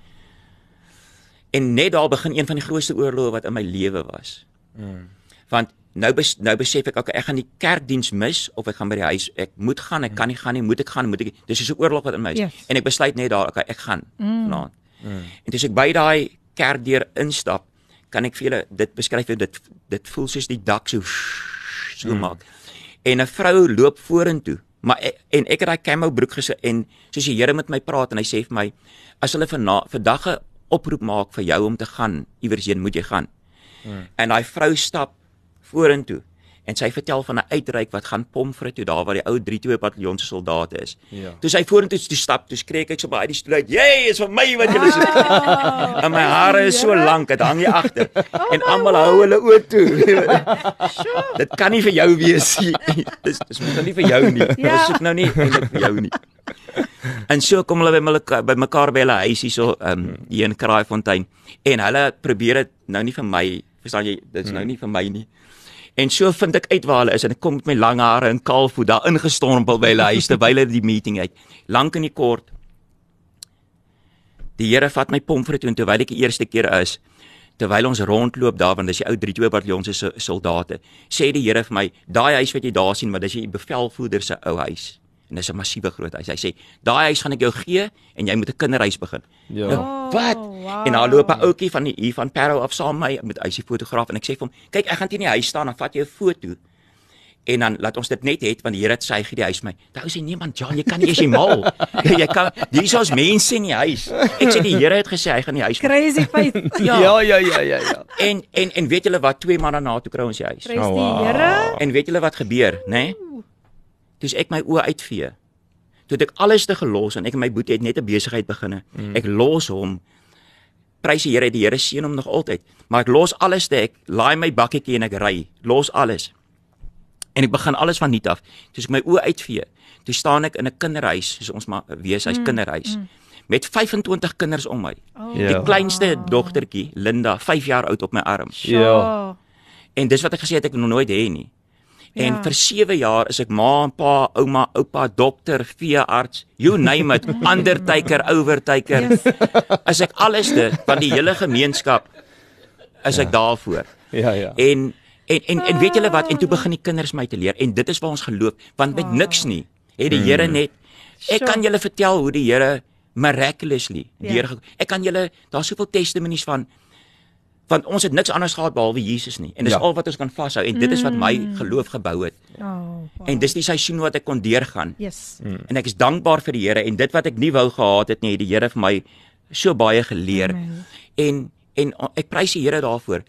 En net daar begin een van die grootste oorloë wat in my lewe was. Mm. Want nou bes, nou besef ek okay, ek gaan die kerkdiens mis of ek gaan by die huis. Ek moet gaan, ek kan nie gaan nie, moet ek gaan, moet ek. Dis so 'n oorlog wat in my is. Yes. En ek besluit net daar, okay, ek gaan Mm. vanaand. Mm. En as ek by daai kerkdeur instap, kan ek vir julle dit beskryf hoe dit dit voel soos die dak so so Mm. maak. En 'n vrou loop vorentoe, maar ek, en ek het daai camo broek gesit en soos die Here met my praat en hy sê vir my as hulle na, vir dagge oproep maak vir jou om te gaan iewers heen, moet jy gaan. Mm. En daai vrou stap vorentoe en sy vertel van 'n uitreik wat gaan Pomfret toe daar waar die ou 32 bataljon se soldate is. Ja. Toe sy vorentoe toe stap, toe skree ek so baie die stoel uit, "Jy is vir my wat jy soek." Wow. En my hare is so Here. lank, dit hang hier agter. En almal hou hulle oë toe. dit kan nie vir jou wees nie. <laughs> Dis dis moet nou nie vir jou nie. Ja. Dis soek nou nie eintlik vir jou nie. En so kom hulle by mekaar by mekaar by hulle huis hier so um hier in Kraaifontein en hulle probeer dit nou nie vir my, verstaan jy, dit's nou nie vir my nie. En so vind ek uit waar hulle is en ek kom met my lang hare en kaal voet daar ingestormpel by hulle huis terwyl hulle die meeting uit. Lank en kort. Die Here vat my pomfret toe en terwyl ek die eerste keer is, terwyl ons rondloop daar want dis die ou 32 bataljon se so- soldate, sê die Here vir my, daai huis wat jy daar sien, maar dis die bevelvoerder se ou huis. En dis 'n massiewe groot huis. Hy sê, daai huis gaan ek jou gee en jy moet 'n kinderhuis begin. Ja. Nou, wat? wow. En daar loop 'n ouetjie van die hier van Parow af saam met my met hy is die fotograaf en ek sê vir hom, "Kyk, ek gaan teen die huis staan en vat jy 'n foto." En dan laat ons dit net hê want die Here het sy gee die huis my. Daai sê nee man, Jan, jy kan nie eers jy mal. jy, <laughs> jy kan hier's ons mense in die huis. Ek sê die Here het gesê hy gaan die huis. Crazy faith. <laughs> Ja. ja, ja, ja, ja. ja. En en en weet julle wat twee maande na toe kry ons die huis. Prys Oh, die wow. Here. En weet julle wat gebeur, nê? Nee? Toe ek my oë uitvee. Toe het ek alles te gelos en ek en my boetie het net 'n besigheid beginne. Mm. Ek los hom. Prys die Here, die Here seën hom nog altyd. Maar ek los alles te ek laai my bakkietjie en ek ry. Los alles. En ek begin alles van nuut af. Toe ek my oë uitvee, toe staan ek in 'n kinderhuis, soos ons maar wees, hy's mm. kinderhuis. Mm. Met 25 kinders om my. Oh. Die Ja. kleinste dogtertjie, Linda, 5 jaar oud op my arm. Ja. En dis wat ek gesê het ek nog nooit hê nie. En Ja. vir 7 jaar is ek ma en pa, ouma, oupa, dokter, veearts, you name it, <laughs> undertaker, overtaker. Yes. As ek alles dit van die hele gemeenskap is ek daarvoor. Ja, ja. En en en, en weet julle wat? En toe begin die kinders my te leer en dit is waar ons geloof, want met niks nie het die Here net Ek kan julle vertel hoe die Here miraculously Ja. deur ek kan julle daar's soveel testimonies van want ons het niks anders gehad behalwe Jesus nie en dis Ja. al wat ons kan vashou en dit is wat my geloof gebou het Oh. Wow. en dis die seisoen wat ek kon deurgaan Yes. en ek is dankbaar vir die Here en dit wat ek nie wou gehad het nie het die Here vir my so baie geleer Amen. en en ek prys die Here daarvoor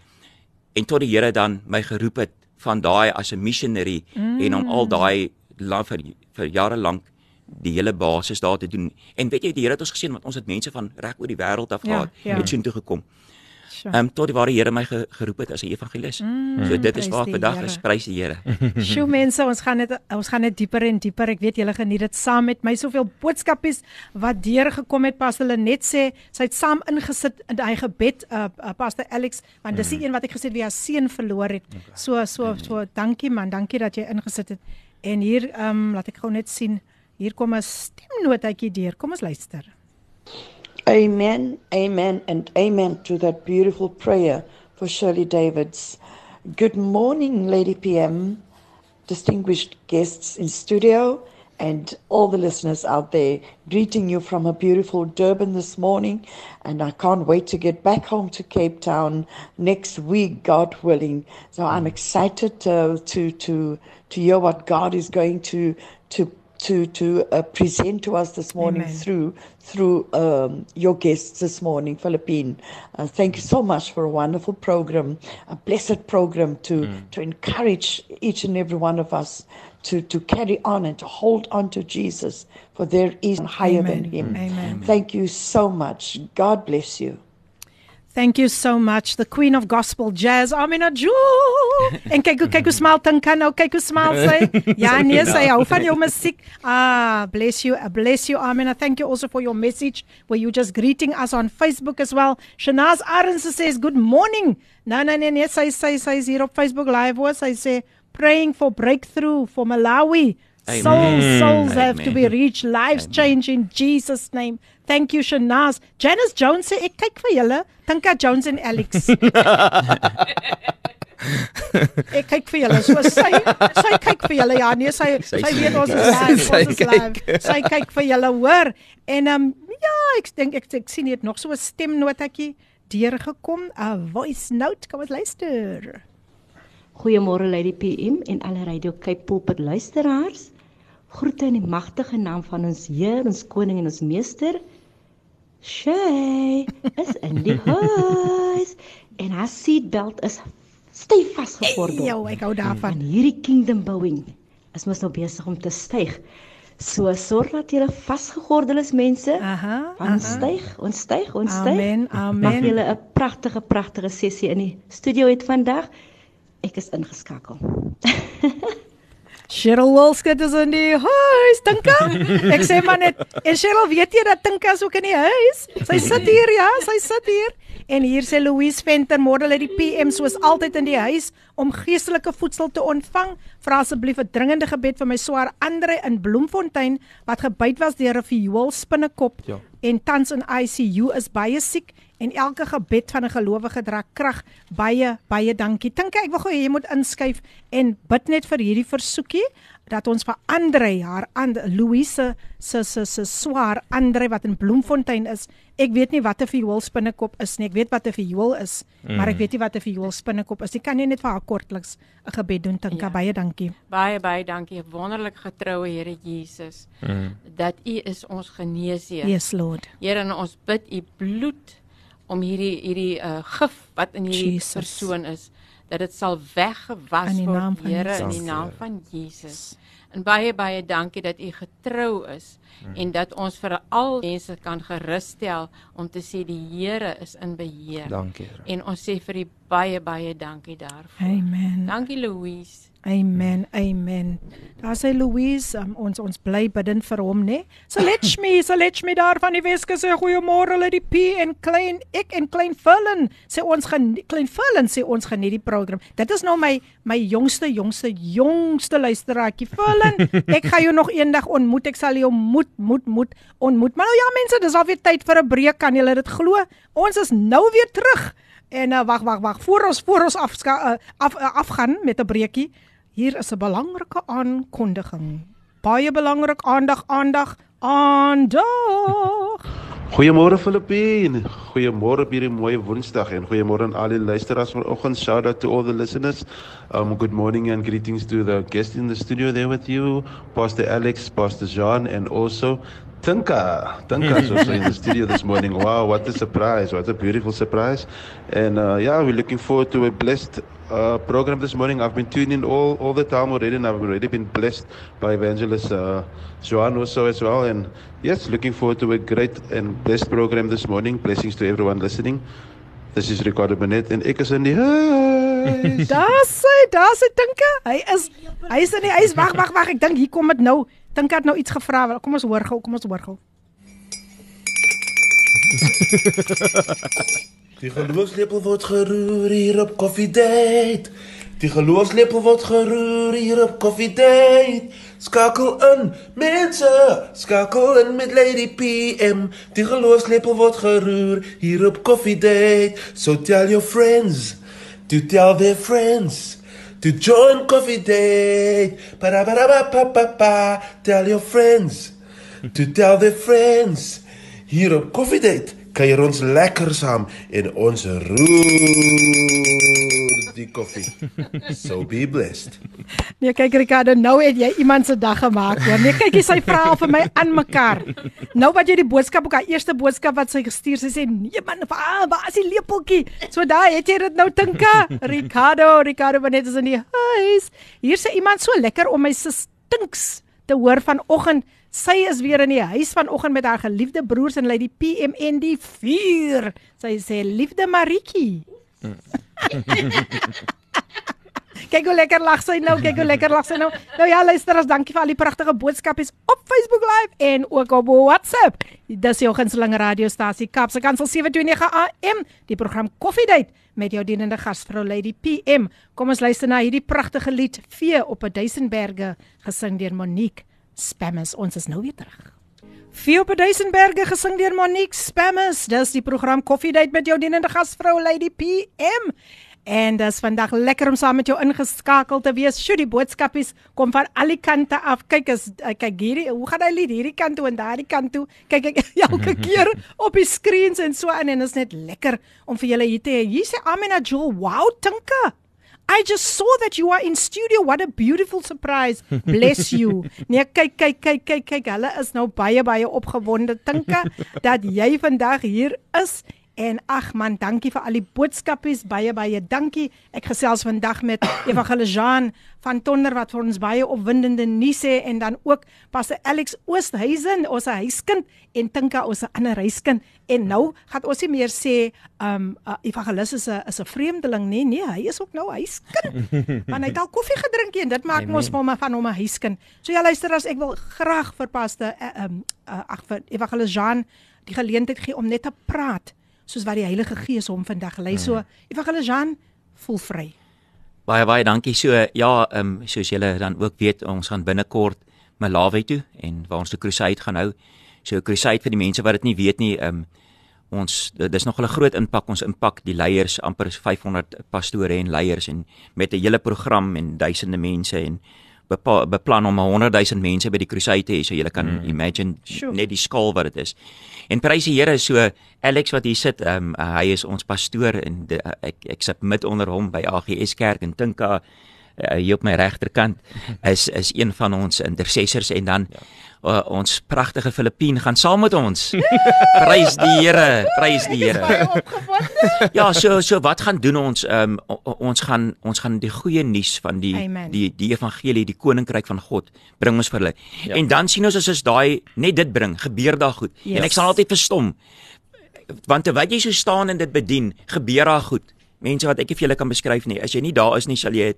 en tot die Here dan my geroep het van daai as 'n missionary mm. en om al daai vir vir jare lank die hele basis daar te doen en weet jy die Here het ons gesien want ons het mense van reg oor die wêreld af Ja, gehad ja. het soontoe gekom Sure. Ehm um, tot waar die Here my ge, geroep het as 'n evangelis mm, so dit is waar die vandag is prys die Here Sjoe mense, ons gaan net ons gaan net dieper en dieper. Ek weet julle geniet dit saam met my soveel boodskapies wat deurgekom het. Pastor Lenet sê sy het saam ingesit in hy gebed uh, uh Pastor Alex want dis die een wat ek gesê het wie haar seun verloor het. So so so dankie man, dankie dat jy ingesit het. En hier ehm um, laat ek gou net sien. Hier kom 'n stemnotetjie deur. Kom ons luister. Amen, amen, and amen to that beautiful prayer for Shirley Davids. Good morning, Lady PM, distinguished guests in studio, and all the listeners out there. Greeting you from a beautiful Durban this morning, and I can't wait to get back home to Cape Town next week, God willing. So I'm excited uh, to to to hear what God is going to to to to uh, present to us this morning Amen. through through um, your guests this morning, Philippine. Uh, thank you so much for a wonderful program, a blessed program to to encourage each and every one of us to to carry on and to hold on to Jesus, for there is higher Amen. than Him. Amen. Thank you so much. God bless you. Thank you so much the Queen of Gospel Jazz Amina Jewel. En kyk hoe kyk hoe smaal Tinka nou, kyk hoe smaal sy. Ja nee, sy hou van jou musiek. Ah, bless you, bless you Amina. Thank you also for your message where you just greeting us on Facebook as well. Shanaz Arens says good morning. Nee nee nee, nee sy sy sy is hier op Facebook live hoor. Sy sê praying for breakthrough for Malawi. Amen. Souls, souls have to be reached, lives change in Jesus name. Thank you Shanaz. Janice Jones sê ek kyk vir julle, Tinka Jones en Alex. <laughs> ek kyk vir julle. So sy sy kyk vir julle. Ja, nee, sy sy, Sy weet ons is live, Sy ons is live. Sy kyk vir julle, hoor. En ehm um, ja, ek dink ek, ek sien hier nog so 'n stemnotetjie deurgekom, 'n voice note. Kom ons luister. Goeiemôre Lady PM en alle Radio Cape Pulpit luisteraars. Groete in die magtige naam van ons Heer, ons koning en ons meester. Shay is in die <laughs> huis en haar seatbelt is styf vasgegordel. Ja, ek hou En daarvan. hierdie kingdom bouing is mos nou besig om te styg. So sorg dat jy vasgegordel is mense. Aha. Ons styg, ons styg, ons styg. Amen. Mag Amen. julle 'n pragtige pragtige sessie in die studio het vandag. Ek is ingeskakel. <laughs> Cheryl Wolskut is in die huis, Tinka. Ek sê maar net, en Cheryl, weet jy dat Tinka is ook in die huis? Sy sit hier, ja, sy sit hier. En hier sê Louise Venter, môre lê die PM soos altyd in die huis om geestelike voedsel te ontvang. Vra asseblief 'n dringende gebed vir my swaar Andre in Bloemfontein wat gebyt was deur 'n viool spinnekop Ja. En tans in ICU is baie siek en elke gebed van 'n gelowige dra krag. Baie baie dankie. Dink ek wil gou jy moet inskuif en bid net vir hierdie versoekie dat ons vir Andre haar and Louise se se se swaar Andre wat in Bloemfontein is. Ek weet nie wat 'n viool spinnekop is nie. Ek weet wat 'n viool is, mm. maar ek weet nie wat 'n viool spinnekop is. Ek kan jy net vir haar kortliks 'n gebed doen, Tinka. Ja. Baie dankie. Baie baie dankie. Wonderlik getroue Here Jesus. Mm. Dat U is ons geneesheer. Yes Lord. Here, ons bid U bloed om hierdie hierdie uh, gif wat in hierdie Jesus. persoon is dat dit sal weggewas word Here in die naam van Jesus. En baie baie dankie dat u getrou is mm. en dat ons vir al mense kan gerusstel om te sê die Here is in beheer. Dankie Here. En ons sê vir u baie baie dankie daarvoor. Amen. Dankie Louise. Amen. Amen. Daar sê Louise, um, ons ons bly bidden vir hom, né? So let <laughs> me, so let me daar van die Weske sê goeiemôre hulle die P en klein ek en klein Fullen sê ons gaan klein Fullen sê ons geniet die program. Dit is nou my my jongste jongste jongste luisteraartjie Fullen. <laughs> Ek gaan jou nog eendag ontmoet. Ek sal jou moet moet moet ontmoet. Maar nou ja mense, dis al weer tyd vir 'n breek. Kan julle dit glo? Ons is nou weer terug. En uh, wag wag wag, voor ons voor ons af uh, af uh, afgaan met 'n breekie. Hier is 'n belangrike aankondiging. Baie belangrik aandag aandag aandag. Goeiemôre Filippine. Goeiemôre op hierdie mooi Woensdag en goeiemôre aan al die luisteraars vanoggend. Shout out to all the listeners. Um good morning and greetings to the guests in the studio there with you, Pastor Alex, Pastor Jean and also Tinka, Tinka is also in the studio this morning. Wow, what a surprise! What a beautiful surprise! And uh, yeah, we're looking forward to a blessed uh, program this morning. I've been tuning in all all the time already, and I've already been blessed by Evangelist uh, Joan also as well. And yes, looking forward to a great and blessed program this morning. Blessings to everyone listening. This is Ricardo Benet en ek is in die. <laughs> Daar's hy, daar's hy Tinka. Hy is hy is in die huis. Wag, wag, wag. Ek dink hier kom dit nou. Dink ek nou iets gevra. Kom ons hoor gou, kom ons hoor gou. Die geloofslepel word geroer hier op Coffee Date. Die geloofslepel word geroer hier op Coffee Date. Skakel in, mense, skakel in met Lady PM. Die geloofslepel word geroer hier op Coffee Date. So tell your friends, to tell their friends to join coffee date. Ba ba ba ba ba ba. Tell your friends to tell their friends. Hier op coffee date kuier ons lekker saam en ons roer die koffie. So be blessed. Nee, kyk Ricardo, nou het jy iemand se dag gemaak, hoor. Nee, kyk jy sy vrae vir my aan mekaar. Nou wat jy die boodskap ook, haar eerste boodskap wat sy gestuur, sy sê, "Nee man, waar, waar is die lepeltjie?" So daai het jy dit nou tinka. Ricardo, Ricardo, wanneer is in die huis? Hier sê iemand so lekker om my se stinks te hoor vanoggend. Sy is weer in die huis vanoggend met haar geliefde broers en lei die PMN die 4. Sy sê liefde Maritjie. <laughs> kyk hoe lekker lag sy nou, kyk hoe lekker lag sy nou. Nou ja, luisterers, dankie vir al die pragtige boodskappe op Facebook Live en ook op WhatsApp. Dis jou gunsteling radiostasie Kapse Kansel 729 AM, die program Coffee Date met jou dienende gasvrou Lady PM. Kom ons luister na hierdie pragtige lied Vee op 'n Duisendberge gesing deur Monique Spammers. Ons is nou weer terug. Vee op Duisendberge gesing deur Monique Spammers. Dis die program Coffee Date met jou dienende gasvrou Lady PM. En dis vandag lekker om saam met jou ingeskakel te wees. Sjoe, die boodskapies kom van al die kante af. Kyk as eh, kyk hierdie, hoe gaan hy lied hierdie kant toe en daardie kant toe. Kyk ek <laughs> elke keer op die screens en so aan en is net lekker om vir julle hier te hê. Hier sê Amina Jewel, "Wow, Tinka." I just saw that you are in studio. What a beautiful surprise. Bless you. <laughs> Nee, kyk, kyk, kyk, kyk, kyk. Hulle is nou baie baie opgewonde. Tinka <laughs> dat jy vandag hier is En ag man, dankie vir al die boodskapies. Baie baie dankie. Ek gesels vandag met <coughs> Evangelisaan van Tonder wat vir ons baie opwindende nuus sê en dan ook Pastor Alex Oosthuizen, ons huiskind en Tinka ons ander huiskind. En nou gaan ons nie meer sê um uh, Evangelis is 'n is 'n vreemdeling nie. Nee, hy is ook nou huiskind. <laughs> Want hy het al koffie gedrink en dit maak mos vir hom van hom 'n huiskind. So ja, luister as ek wil graag vir Pastor uh, um uh, ag vir Evangelisaan die geleentheid gee om net te praat soos wat die Heilige Gees hom vandag lei. So, hmm. Evangelis Jan, voel vry. Baie baie dankie. So ja, ehm um, soos julle dan ook weet, ons gaan binnekort Malawi toe en waar ons die crusade gaan hou. So crusade vir die mense wat dit nie weet nie, ehm um, ons dis nog 'n groot impak ons impak die leiers amper 500 pastore en leiers en met 'n hele program en duisende mense en beplan om 100 000 mense by die crusade te hê. So jy kan mm. imagine sure. net die skaal wat dit is. En prys die Here so Alex wat hier sit, um, uh, hy is ons pastoor en de, uh, ek ek sit met onder hom by AGS Kerk in Tinka uh, hier op my regterkant <laughs> is is een van ons intercessors en dan ja. Uh, ons pragtige Filippien gaan saam met ons. <laughs> prys die Here, prys die Here. ja, so so wat gaan doen ons um, ons gaan ons gaan die goeie nuus van die Amen. die die evangelie, die koninkryk van God bring ons vir hulle. Ja. En dan sien ons as ons daai net dit bring, gebeur daar goed. Yes. En ek sal altyd verstom want terwyl jy so staan en dit bedien, gebeur daar goed mense wat ek nie vir julle kan beskryf nie. As jy nie daar is nie, sal jy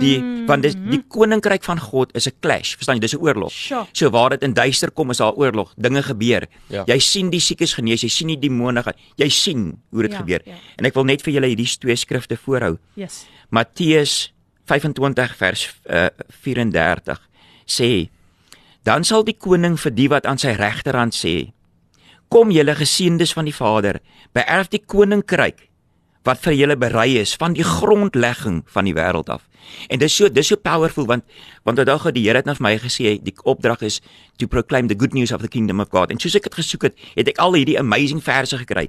die want dis die koninkryk van God is 'n clash, verstaan jy? Dis 'n oorlog. So waar dit in duister kom is daar oorlog. Dinge gebeur. Ja. Jy sien die siekes genees, jy sien die demone gaan. Jy sien hoe dit ja, gebeur. Ja. En ek wil net vir julle hierdie twee skrifte voorhou. Yes. Matteus 25 vers uh, 34 sê dan sal die koning vir die wat aan sy regterhand sê kom julle geseëndes van die Vader beerf die koninkryk wat vir julle berei is van die grondlegging van die wêreld af. En dis so dis so powerful want want dag het die Here het na my gesê die opdrag is to proclaim the good news of the kingdom of God. En soos ek dit gesoek het, het ek al hierdie amazing verse gekry.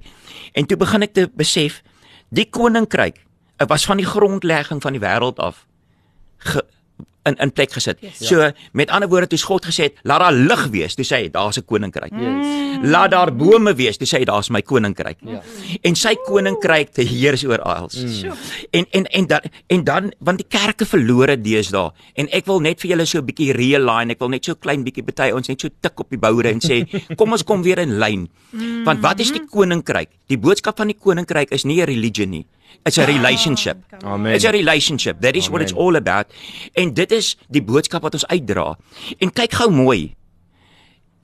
En toe begin ek te besef die koninkryk was van die grondlegging van die wêreld af ge, in in plek gesit. Yes. So met ander woorde toe God gesê het, laat daar lig wees, toe sê hy daar's 'n koninkryk. Yes. Laat daar bome wees, toe sê hy daar's my koninkryk. Ja. En sy koninkryk te heers oor alles. Mm. En en en dan en dan want die kerke verlore deesdae en ek wil net vir julle so 'n bietjie realign, ek wil net so klein bietjie bety ons net so tik op die boure en sê <laughs> kom ons kom weer in lyn. Mm. Want wat is die koninkryk? Die boodskap van die koninkryk is nie 'n religie nie. It's a relationship. Amen. It's a relationship. That is Amen. what it's all about. En dit is die boodskap wat ons uitdra. En kyk gou mooi.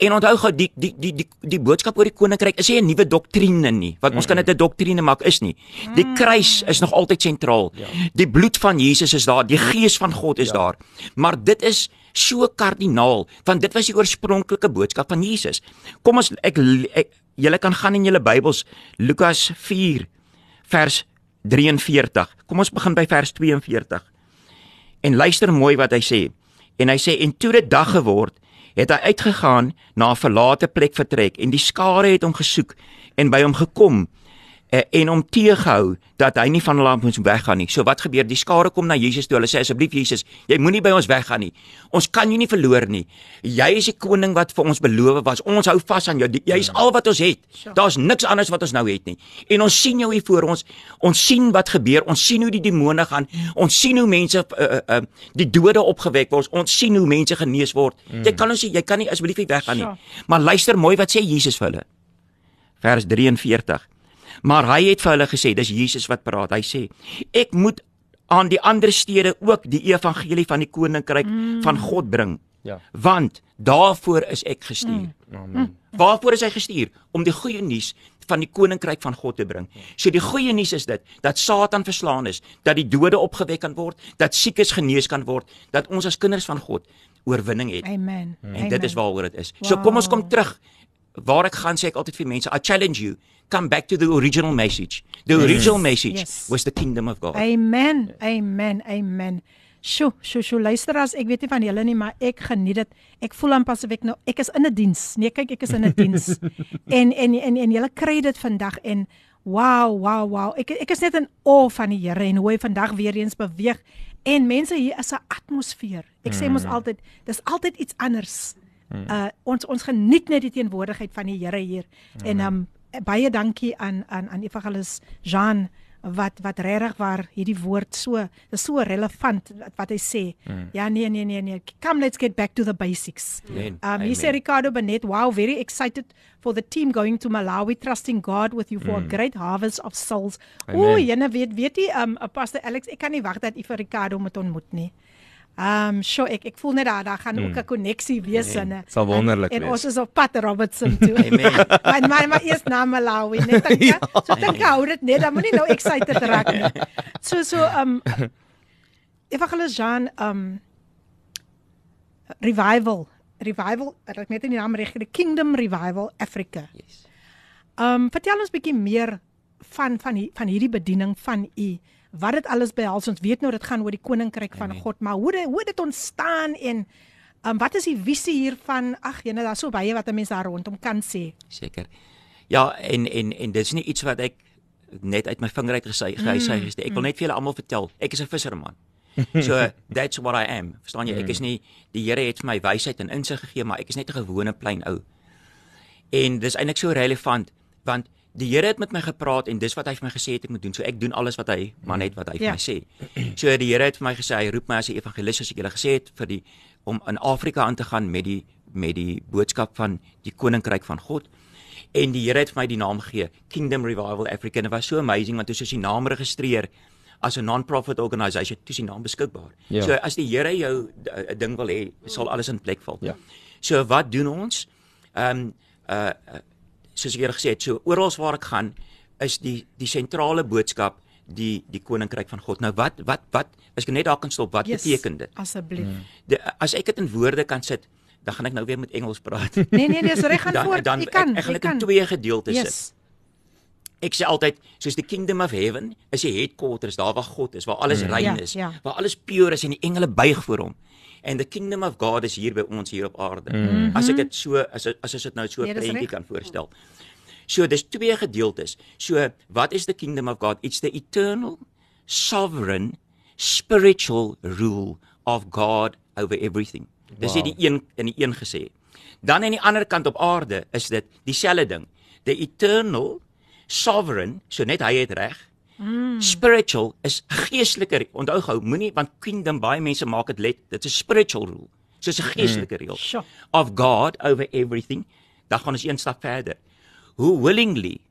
En onthou gou die die die die die boodskap oor die koninkryk is nie 'n nuwe doktrine nie. Wat ons mm -mm. kan dit 'n doktrine maak is nie. Die kruis is nog altyd sentraal. Ja. Die bloed van Jesus is daar, die gees van God is ja. daar. Maar dit is so kardinaal want dit was die oorspronklike boodskap van Jesus. Kom ons ek, ek julle kan gaan in julle Bybels Lukas 4 vers 43. Kom ons begin by vers 42. En luister mooi wat hy sê. En hy sê en toe dit dag geword, het hy uitgegaan na 'n verlate plek vertrek en die skare het hom gesoek en by hom gekom en hom teëgehou dat hy nie van hulle moet weggaan nie. So wat gebeur? Die skare kom na Jesus toe. Hulle sê asseblief Jesus, jy moenie by ons weggaan nie. Ons kan jou nie verloor nie. Jy is die koning wat vir ons beloof was. Ons hou vas aan jou. Jy is al wat ons het. Daar's niks anders wat ons nou het nie. En ons sien jou hier voor ons. Ons sien wat gebeur. Ons sien hoe die demone gaan. Ons sien hoe mense uh, uh, uh, die dode opgewek word. Ons sien hoe mense genees word. Mm. Jy kan ons jy kan nie asseblief weggaan nie. Maar luister mooi wat sê Jesus vir hulle. Vers 43 Maar hy het vir hulle gesê, dis Jesus wat praat. Hy sê, ek moet aan die ander stede ook die evangelie van die koninkryk mm. van God bring. Ja. Want daarvoor is ek gestuur. Mm. Amen. Waarvoor is hy gestuur? Om die goeie nuus van die koninkryk van God te bring. So die goeie nuus is dit dat Satan verslaan is, dat die dode opgewek kan word, dat siekes genees kan word, dat ons as kinders van God oorwinning het. Amen. En Amen. dit is waaroor dit is. Wow. So kom ons kom terug. Waar ek gaan sê ek altyd vir mense, I challenge you come back to the original message. The yes. original message yes. was the kingdom of God. Amen. Amen. Amen. Sjoe, sjoe, sjoe. Luister as ek weet nie van julle nie, maar ek geniet dit. Ek voel aan pas of ek nou ek is in 'n diens. Nee, kyk, ek is in 'n diens. <laughs> en en en en julle kry dit vandag en wow, wow, wow. Ek ek is net in awe van die Here en hoe hy vandag weer eens beweeg. En mense hier is 'n atmosfeer. Ek sê mos mm. altyd, dis altyd iets anders. Mm. Uh ons ons geniet net die teenwoordigheid van die Here hier. Mm. En um baie dankie aan aan aan Evangelis Jean wat wat regtig waar hierdie woord so is so relevant wat, wat hy sê. Mm. Ja nee nee nee nee. Come let's get back to the basics. Amen. Um he said Ricardo Benet, wow, very excited for the team going to Malawi trusting God with you for mm. a great harvest of souls. O, jene weet weet jy um Pastor Alex, ek kan nie wag dat u vir Ricardo moet ontmoet nie. Ehm um, sure ek ek voel net daar daar gaan mm. ook 'n koneksie wees in. Dit sal wonderlik en, wees. En ons is op pad Robertson <laughs> toe. Amen. maar maar maar eers na Malawi net dan <laughs> ja. so dink hou dit net dan moenie nou excited raak nie. <laughs> So so ehm um, Evangelis Jean ehm um, revival revival ek net nie die naam reg die Kingdom Revival Africa. Yes. Ehm um, vertel ons bietjie meer van van van hierdie bediening van u wat dit alles behels. Ons weet nou dit gaan oor die koninkryk van God, maar hoe dit hoe dit ontstaan en um, wat is die visie hiervan? Ag, jene, daar's so baie wat 'n mens daar rondom kan sê. Seker. Ja, en en en dis nie iets wat ek net uit my vinger uit gesê gesê mm. Ek wil net vir julle almal vertel, ek is 'n visserman. <laughs> So that's what I am. Verstaan jy? Ek is nie die Here het vir my wysheid en insig gegee, maar ek is net 'n gewone klein ou. En dis eintlik so relevant want die Here het met my gepraat en dis wat hy vir my gesê het ek moet doen. So ek doen alles wat hy maar net wat hy vir ja. my sê. So die Here het vir my gesê hy roep my as 'n evangelis soos ek julle gesê het vir die om in Afrika aan te gaan met die met die boodskap van die koninkryk van God. En die Here het vir my die naam gegee, Kingdom Revival Africa. En dit was so amazing want toe soos die naam registreer as 'n non-profit organisation, dis die naam beskikbaar. Ja. So as die Here jou 'n ding wil hê, sal alles in plek val. Ja. So wat doen ons? Ehm um, uh soos ek eers gesê het, so oral waar ek gaan is die die sentrale boodskap die die koninkryk van God. Nou wat wat wat as ek net daar kan stop, wat yes, beteken dit? Asseblief. Hmm. As ek dit in woorde kan sit, dan gaan ek nou weer met Engels praat. <laughs> Nee nee nee, so reg gaan <laughs> voort. Dan, dan, ek kan ek, ek gaan dit in twee gedeeltes yes. sit. Ek sê altyd, soos die kingdom of heaven is die headquarters, daar waar God is, waar alles mm. rein ja, is, ja, waar alles pure is en die engele buig voor hom and the kingdom of God is hier by ons hier op aarde. Mm -hmm. As ek dit so as as as dit nou so 'n nee, prentjie kan voorstel. So dis twee gedeeltes. So what is the kingdom of God? It's the eternal sovereign spiritual rule of God over everything. Dis wow. die een in die een gesê. Dan aan die ander kant op aarde is dit dieselfde ding. The eternal sovereign, so net hy het reg, Mm. Spiritual is geestelike. Onthou gou, moenie want kingdom baie mense maak dit let, dit is spiritual rule. So 'n geestelike reël mm. of God over everything. Dan gaan ons een stap verder. Who willingly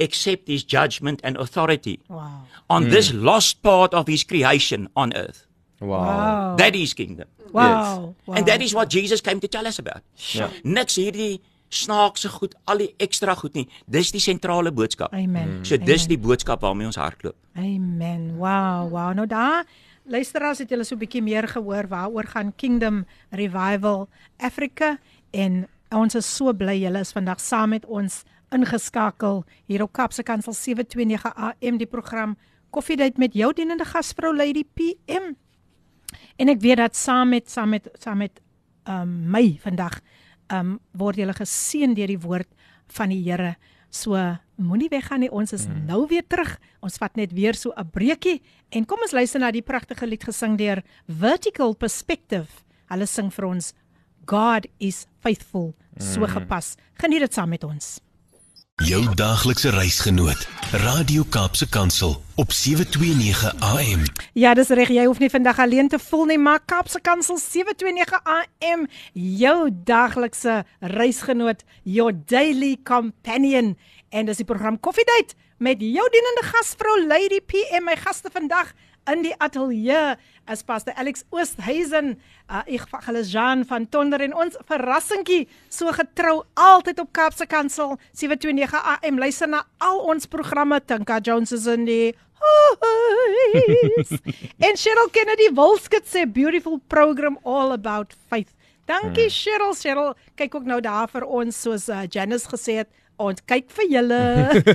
accept his judgment and authority wow. on mm. this lost part of his creation on earth. Wow. wow. That is kingdom. Wow. Yes. wow. And that is what Jesus came to tell us about. Sure. Ja. Niks hierdie snaakse goed, al die ekstra goed nie. Dis die sentrale boodskap. Amen. So dis Amen. die boodskap waarmee ons hardloop. Amen. Wow, wow. Nou daar luisteraars het julle so 'n bietjie meer gehoor waaroor gaan Kingdom Revival Africa en ons is so bly julle is vandag saam met ons ingeskakel hier op Kapse Kansel 729 AM die program Coffee Date met jou dienende gasvrou Lady PM. En ek weet dat saam met saam met saam met um, my vandag um word julle geseën deur die woord van die Here. So moenie weggaan nie. Ons is mm. nou weer terug. Ons vat net weer so 'n breekie en kom ons luister na die pragtige lied gesing deur Vertical Perspective. Hulle sing vir ons God is faithful. So mm. gepas. Geniet dit saam met ons. Jou daaglikse reisgenoot, Radio Kaapse Kansel op 729 AM. Ja, dis reg, jy hoef nie vandag alleen te voel nie, maar Kaapse Kansel 729 AM, jou daaglikse reisgenoot, your daily companion. En dis die program Coffee Date met jou dienende gasvrou Lady PM, my gaste vandag in die ateljee as Pastor Alex Oosthuizen, uh, ek hulle Jean van Tonder en ons verrassingkie so getrou altyd op Kaapse Kansel 729 AM luister na al ons programme Tinka Jones is in die <laughs> en Cheryl Kennedy Wolskut sê beautiful program all about faith. Dankie hmm. Cheryl, Cheryl kyk ook nou daar vir ons soos uh, Janice gesê het ons kyk vir julle.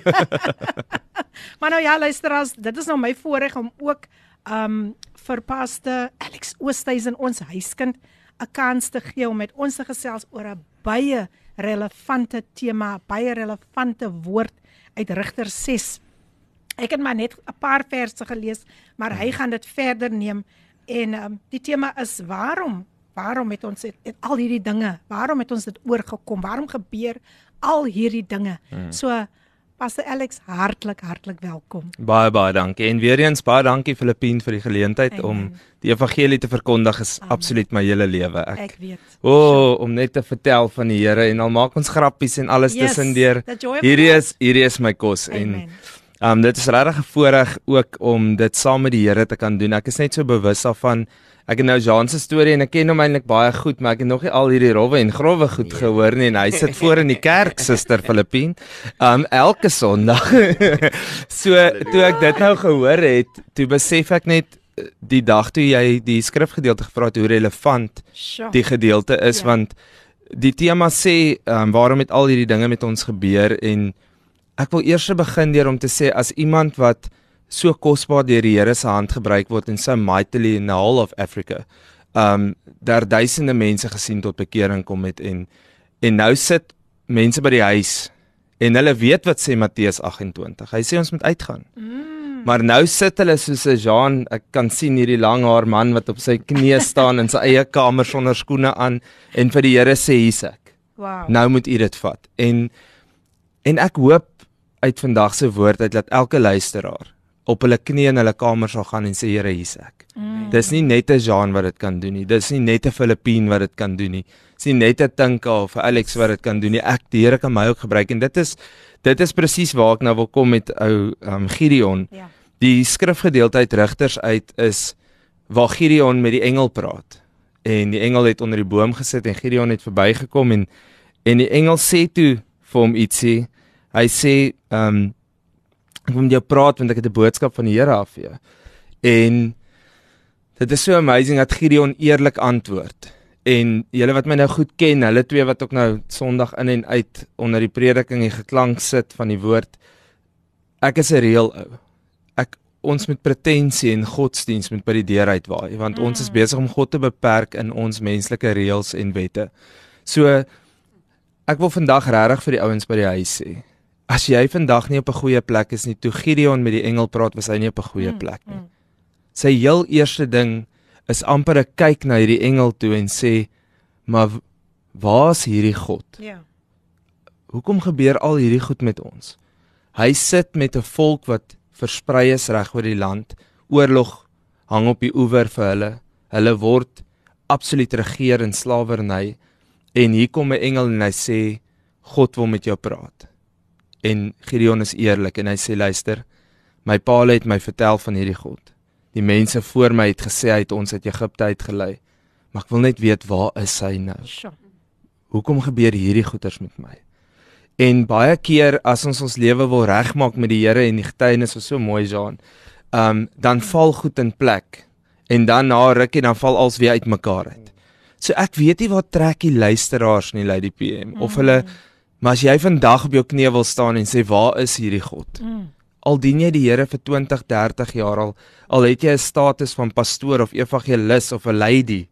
<laughs> <laughs> maar nou ja, luister as dit is nou my voorreg om ook um vir paste Alex Oosthuizen ons huiskind 'n kans te gee om met ons te gesels oor 'n baie relevante tema, baie relevante woord uit Rigter 6. Ek het maar net 'n paar verse gelees, maar hy gaan dit verder neem en um die tema is waarom waarom het ons het, het al hierdie dinge, waarom het ons dit oorgekom? Waarom gebeur al hierdie dinge. Hmm. So Pastor Alex, hartlik hartlik welkom. Baie baie dankie. En weer eens baie dankie Filippien vir die geleentheid Amen. om die evangelie te verkondig is Amen. absoluut my hele lewe. Ek, ek weet. O, oh, om net te vertel van die Here en al maak ons grappies en alles yes, tussendeur. Hierdie is hierdie is my kos Amen. en um, dit is regtig 'n voorreg ook om dit saam met die Here te kan doen. Ek is net so bewus daarvan Ek het nou Jean se storie en ek ken hom eintlik baie goed, maar ek het nog nie al hierdie rowwe en growwe goed yeah. gehoor nie en hy sit voor in die kerk, <laughs> Suster Filippine. Um elke Sondag. <laughs> so toe ek dit nou gehoor het, toe besef ek net eh, die dag toe jy die skrifgedeelte gevra het hoe relevant die gedeelte is yeah. want die tema sê um waarom het al hierdie dinge met ons gebeur en ek wil eers begin deur om te sê as iemand wat so kosbaar deur die Here se hand gebruik word en so mightily in the whole of Africa. Um daar duisende mense gesien tot bekering kom met en en nou sit mense by die huis en hulle weet wat sê Matteus 28. Hy sê ons moet uitgaan. Mm. Maar nou sit hulle soos 'n Jean, ek kan sien hierdie lang haar man wat op sy knieë staan in sy eie kamer sonder skoene aan en vir die Here sê hier's ek. Wow. Nou moet u dit vat. En en ek hoop uit vandag se woord uit dat elke luisteraar op hulle knieë in hulle kamer sal gaan en sê Here hier's ek. Mm. Dis nie net 'n Jean wat dit kan doen nie. Dis nie net 'n Filippien wat dit kan doen nie. Dis nie net 'n Tinka of 'n Alex wat dit kan doen nie. Ek die Here kan my ook gebruik en dit is dit is presies waar ek nou wil kom met ou um, Gideon. Ja. Die skrifgedeelte uit Rigters uit is waar Gideon met die engel praat. En die engel het onder die boom gesit en Gideon het verbygekom en en die engel sê toe vir hom ietsie. Hy sê ehm um, ek wil met jou praat want ek het 'n boodskap van die Here af vir jou. En dit is so amazing dat Gideon eerlik antwoord. En julle wat my nou goed ken, hulle twee wat ook nou Sondag in en uit onder die prediking en geklank sit van die woord. Ek is 'n reël ou. Ek ons met pretensie en godsdiens moet by die deur uitwaai want mm. ons is besig om God te beperk in ons menslike reëls en wette. So ek wil vandag regtig vir die ouens by die huis sê. As jy vandag nie op 'n goeie plek is nie, toe Gideon met die engel praat, was hy nie op 'n goeie mm, plek nie. Mm. Sy heel eerste ding is amper 'n kyk na hierdie engel toe en sê, "Maar waar is hierdie God?" Ja. Hoekom gebeur al hierdie goed met ons? Hy sit met 'n volk wat versprei is reg oor die land. Oorlog hang op die oewer vir hulle. Hulle word absoluut regeer in slawerny en hier kom 'n engel en hy sê, "God wil met jou praat." En Gideon is eerlik en hy sê luister, my pa het my vertel van hierdie God. Die mense voor my het gesê hy het ons uit Egipte uitgelei. Maar ek wil net weet waar is hy nou? Hoekom gebeur hierdie goeters met my? En baie keer as ons ons lewe wil regmaak met die Here en die getuienis is so mooi Jean, um dan val goed in plek en dan na rukkie dan val alles weer uitmekaar uit. So ek weet nie wat trek die luisteraars nie Lady PM of hulle mm. Maar as jy vandag op jou knieë wil staan en sê waar is hierdie God? Mm. Al dien jy die Here vir 20, 30 jaar al, al het jy 'n status van pastoor of evangelis of 'n lady.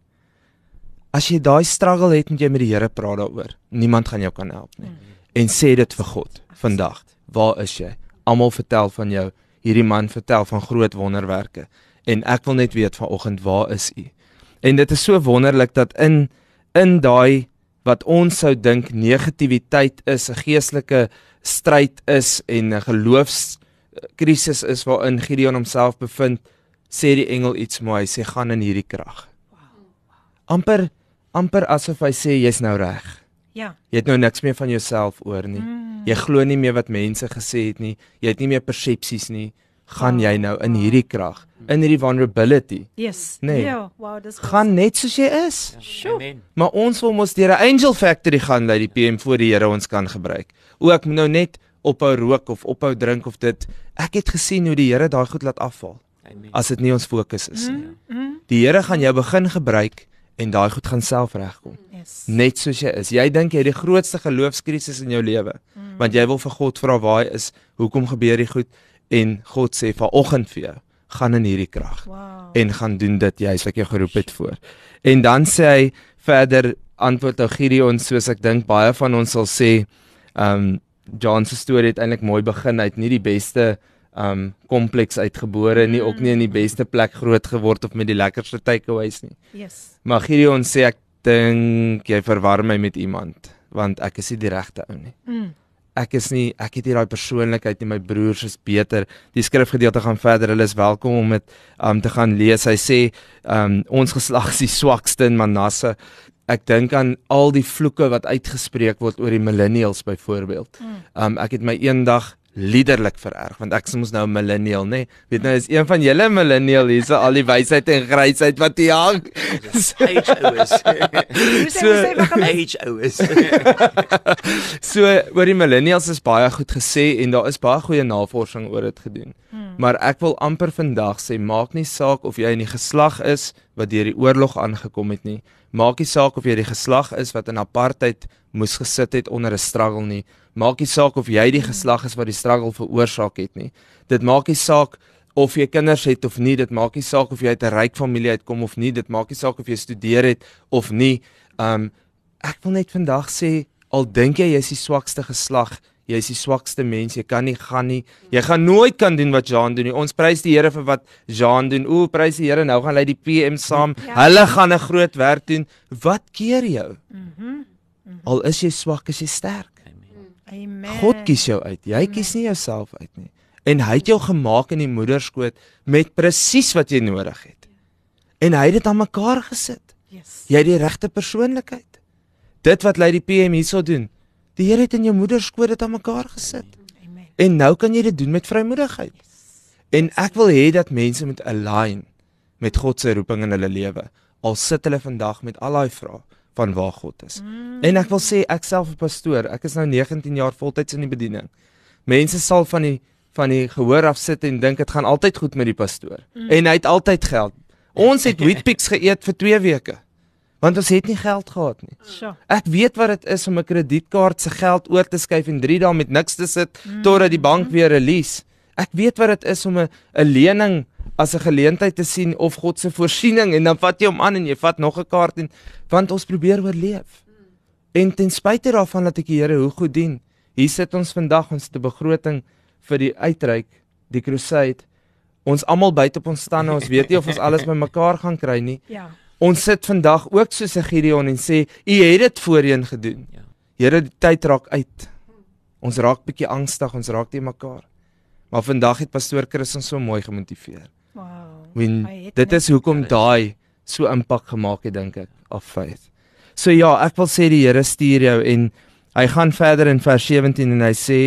As jy daai struggle het, moet jy met die Here praat daaroor. Niemand gaan jou kan help nie. Mm. En sê dit vir God vandag. Waar is jy? Almal vertel van jou. Hierdie man vertel van groot wonderwerke en ek wil net weet vanoggend waar is u? En dit is so wonderlik dat in in daai wat ons sou dink negativiteit is, 'n geestelike stryd is en 'n geloofskrisis is waarin Gideon homself bevind, sê die engel iets mooi, hy sê gaan in hierdie krag. amper amper asof hy sê jy's nou reg. Ja. Jy het nou niks meer van jouself oor nie. Mm. Jy glo nie meer wat mense gesê het nie. Jy het nie meer persepsies nie gaan jy nou in hierdie krag, in hierdie vulnerability. Yes. Nee. Ja, wow, dis gaan net soos jy is. Amen. Maar ons wil mos deur 'n angel factory gaan dat die PM voor die Here ons kan gebruik. O, ek moet nou net ophou rook of ophou drink of dit. Ek het gesien hoe die Here daai goed laat afval. Amen. As dit nie ons fokus is nie. Mm, mm. Die Here gaan jou begin gebruik en daai goed gaan self regkom. Yes. Net soos jy is. Jy dink jy het die grootste geloofskrisis in jou lewe, mm. want jy wil vir God vra waar hy is. Hoekom gebeur die goed? En God sê vanoggend vir jou gaan in hierdie krag wow. en gaan doen dit juist wat jy geroep het voor. En dan sê hy verder antwoord ou Gideon soos ek dink baie van ons sal sê, ehm um, John se storie het eintlik mooi begin uit nie die beste um, kompleks uitgebore nie, ook nie in die beste plek groot geword of met die lekkerste takeaways nie. Yes. Maar Gideon sê ek dink jy verwarm my met iemand want ek is nie die regte ou nie. Mm ek is nie ek het nie daai persoonlikheid nie my broers is beter die skrifgedeelte gaan verder hulle is welkom om dit um te gaan lees. Hy sê um ons geslag is die swakste in Manasse. Ek dink aan al die vloeke wat uitgespreek word oor die millennials byvoorbeeld. Mm. um ek het my eendag liderlik vererg want ek is mos nou 'n millennial nê? Nee? weet nou is een van julle millennial hierse al die wysheid en grysheid wat hier hang? Age <laughs> ouers so age ouers <laughs> so oor die millennials is baie goed gesê en daar is baie goeie navorsing oor dit gedoen. Hmm. maar ek wil amper vandag sê maak nie saak of jy in die geslag is wat deur die oorlog aangekom het nie. Maak nie saak of jy die geslag is wat in apartheid moes gesit het onder 'n struggle nie Maak nie saak of jy die geslag is wat die struggle veroorsaak het nie. Dit maak nie saak of jy kinders het of nie, dit maak nie saak of jy uit 'n ryk familie uitkom of nie, dit maak nie saak of jy studeer het of nie. Um ek wil net vandag sê al dink jy jy's die swakste geslag, jy's die swakste mens, jy kan nie gaan nie. Jy gaan nooit kan doen wat Jean doen nie. Ons prys die Here vir wat Jean doen. O, prys die Here, nou gaan hy die PM saam. Ja. Hulle gaan 'n groot werk doen. Wat keer jou? Mhm. Mm mm al is jy swak, is jy sterk. Amen. God kies jou uit. Jy Amen. kies nie jouself uit nie. En hy het jou gemaak in die moederskoot met presies wat jy nodig het. En hy het dit aan mekaar gesit. Yes. Jy het die regte persoonlikheid. Dit wat Lady PM hierso doen. Die Here het in jou moederskoot dit aan mekaar gesit. Amen. En nou kan jy dit doen met vrymoedigheid. Yes. En ek wil hê dat mense moet align met God se roeping in hulle lewe. Al sit hulle vandag met al daai vrae van waar God is. Mm. En ek wil sê ek self 'n pastoor, ek is nou 19 jaar voltyds in die bediening. Mense sal van die van die gehoor af sit en dink dit gaan altyd goed met die pastoor. Mm. En hy het altyd geld. Ons het <laughs> Wheatpix geëet vir 2 weke. Want ons het nie geld gehad nie. Sure. Ek weet wat dit is om 'n kredietkaart se geld oor te skuif en 3 dae met niks te sit mm. totdat die bank weer release. Ek weet wat dit is om 'n 'n lening as 'n geleentheid te sien of God se voorsiening en dan vat jy hom aan en jy vat nog 'n kaart en want ons probeer oorleef. En ten spyte daarvan dat ek die Here hoe goed dien, hier sit ons vandag ons te begroting vir die uitreik, die crusade. Ons almal buite op ons stande, ons weet nie of ons alles bymekaar gaan kry nie. Ja. Ons sit vandag ook soos 'n Gideon en sê, "U het dit voorheen gedoen." Ja. Here, die tyd raak uit. Ons raak bietjie angstig, ons raak te mekaar. Maar vandag het pastoor Chris ons so mooi gemotiveer. Wow. When dit is hoekom daai so impak gemaak het dink ek of faith. So ja, ek wil sê die Here stuur jou en hy gaan verder in vers 17 en hy sê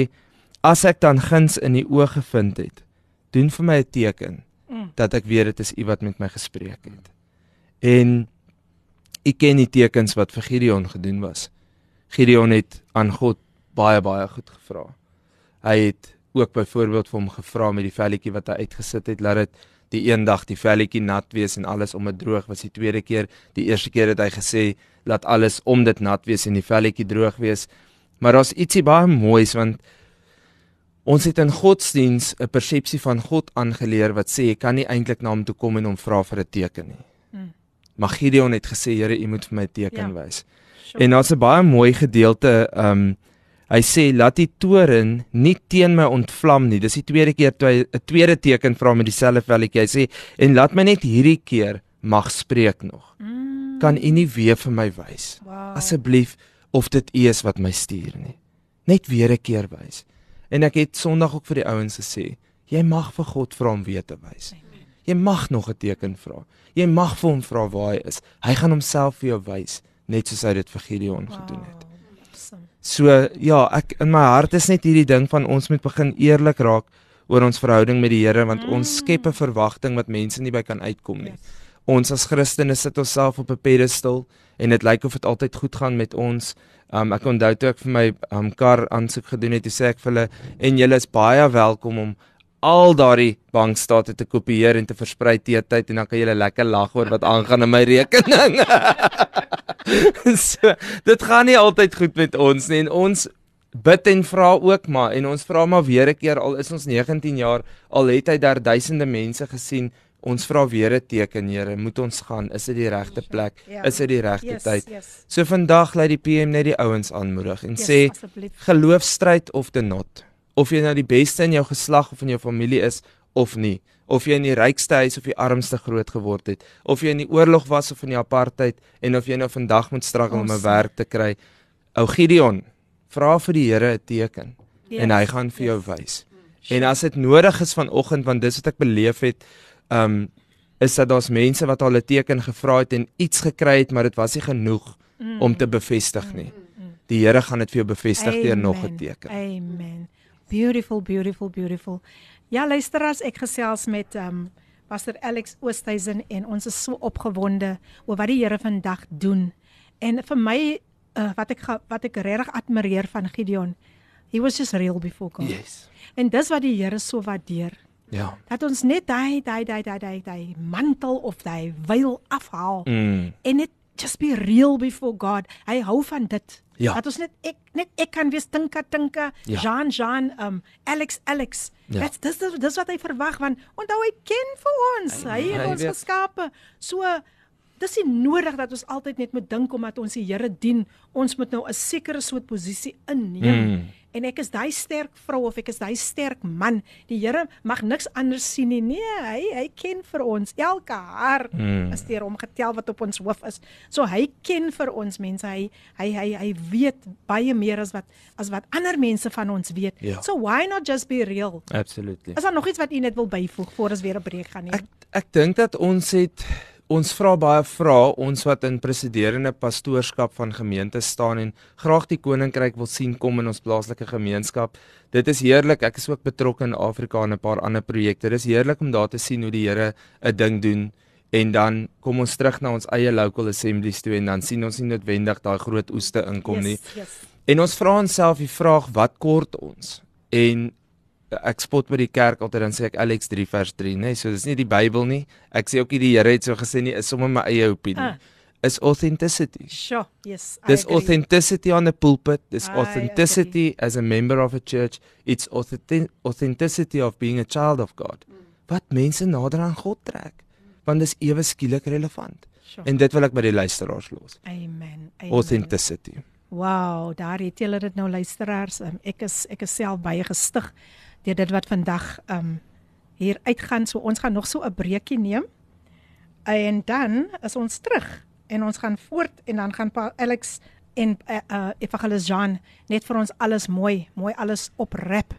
as ek dan guns in die oë gevind het, doen vir my 'n teken mm. dat ek weet dit is U wat met my gespreek het. En ek ken die tekens wat vir Gideon gedoen was. Gideon het aan God baie baie goed gevra. Hy het ook byvoorbeeld vir hom gevra met die velletjie wat hy uitgesit het, laat dit die een dag die velletjie nat wees en alles om dit droog was die tweede keer die eerste keer het hy gesê laat alles om dit nat wees en die velletjie droog wees maar daar's ietsie baie moois want ons het in godsdiens 'n persepsie van God aangeleer wat sê jy kan nie eintlik na hom toe kom en hom vra vir 'n teken nie hmm. maar Gideon het gesê Here u moet vir my 'n teken ja. wys sure. en daar's 'n baie mooi gedeelte um Hy sê laat die toren nie teen my ontvlam nie. Dis die tweede keer toe hy 'n tweede teken vra met dieselfde velletjie. Hy sê en laat my net hierdie keer mag spreek nog. Mm. Kan u nie weer vir my wys wow. asseblief of dit u is wat my stuur nie. Net weer 'n keer wys. En ek het Sondag ook vir die ouens gesê, jy mag vir God vra om weer te wys. Jy mag nog 'n teken vra. Jy mag vir hom vra waar hy is. Hy gaan homself vir jou wys, net soos hy dit vir Gideon wow. gedoen het. So ja, ek in my hart is net hierdie ding van ons moet begin eerlik raak oor ons verhouding met die Here want mm. ons skep 'n verwagting wat mense nie by kan uitkom nie. Yes. Ons as Christene sit onsself op 'n pedestal en dit lyk of dit altyd goed gaan met ons. Um ek onthou toe ek vir my um kar aansoek gedoen het, sê ek vir hulle en julle is baie welkom om al daardie bankstate te kopieer en te versprei te tyd en dan kan jy lekker lag oor wat aangaan in my rekening. <laughs> so, dit gaan nie altyd goed met ons nie en ons bid en vra ook maar en ons vra maar weer 'n keer al is ons 19 jaar al het hy daar duisende mense gesien ons vra weer 'n teken Here moet ons gaan is dit die regte plek ja. is dit die regte yes, tyd yes. so vandag lê die PM net die ouens aanmoedig en yes, sê geloofstryd of te not of jy nou die beste in jou geslag of in jou familie is of nie of jy in die rykste huis of die armste groot geword het, of jy in die oorlog was of in die apartheid en of jy nou vandag moet struggle om 'n werk te kry. Ou Gideon, vra vir die Here 'n teken yes, en hy gaan vir yes. jou wys. En as dit nodig is vanoggend want dis wat ek beleef het, um is dat daar's mense wat al 'n teken gevra het en iets gekry het, maar dit was nie genoeg mm. om te bevestig nie. Mm, mm, die Here gaan dit vir jou bevestig deur nog 'n teken. Amen. Beautiful, beautiful, beautiful. Ja, luisteraars, ek gesels met ehm um, Pastor Alex Oosthuizen en ons is so opgewonde oor wat die Here vandag doen. En vir my uh, wat ek wat ek regtig admireer van Gideon. He was just real before God. Yes. En dis wat die Here so waardeer. Ja. Dat ons net daai daai daai daai daai mantel of daai veil afhaal mm. en net just be real before God. Hy hou van dit. Ja. Dat ons net ek net ek kan wees Tinka Tinka, Ja. Jean Jean, um Alex Alex. Ja. Dit dis dis wat hy verwag want onthou hy ken vir ons. Hy het Hy ons weet. geskape. So dis nie nodig dat ons altyd net moet dink omdat ons die Here dien, ons moet nou 'n sekere soort posisie inneem. Mm. En ek is daai sterk vrou of ek is daai sterk man. Die Here mag niks anders sien nie. Nee, hy hy ken vir ons elke haar Mm. is deur hom getel wat op ons hoof is. So hy ken vir ons mense. Hy hy hy hy weet baie meer as wat as wat ander mense van ons weet. Ja. So why not just be real? Absolutely. Is daar nog iets wat u net wil byvoeg voor ons weer 'n breek gaan neem? Ek ek dink dat ons het ons vra baie vrae ons wat in presiderende pastoorskap van gemeentes staan en graag die koninkryk wil sien kom in ons plaaslike gemeenskap. Dit is heerlik. Ek is ook betrokke in Afrika en 'n paar ander projekte. Dit is heerlik om daar te sien hoe die Here 'n ding doen en dan kom ons terug na ons eie local assemblies toe en dan sien ons nie noodwendig daai groot oeste inkom nie. Yes, yes. En ons vra onsself die vraag wat kort ons? En ek spot met die kerk altyd dan sê ek Alex 3 vers 3, nê? Nee, so dis nie die Bybel nie. Ek sê ook nie die Here het so gesê nie, is sommer my eie opinie. Ah. Is authenticity. Sure. Yes. I Dis agree. authenticity on the pulpit, dis I authenticity as a member of a church, it's authentic authenticity of being a child of God. Wat mense nader aan God trek. Want dis ewe skielik relevant. Sure. En dit wil ek by die luisteraars los. Amen. Amen. Authenticity. Wow, daar het julle dit nou luisteraars. Um, ek is ek is self baie gestig deur dit wat vandag um hier uitgaan. So ons gaan nog so 'n breekie neem. En dan is ons terug en ons gaan voort en dan gaan pa Alex en uh, uh, Evangelis Jean net vir ons alles mooi, mooi alles oprap.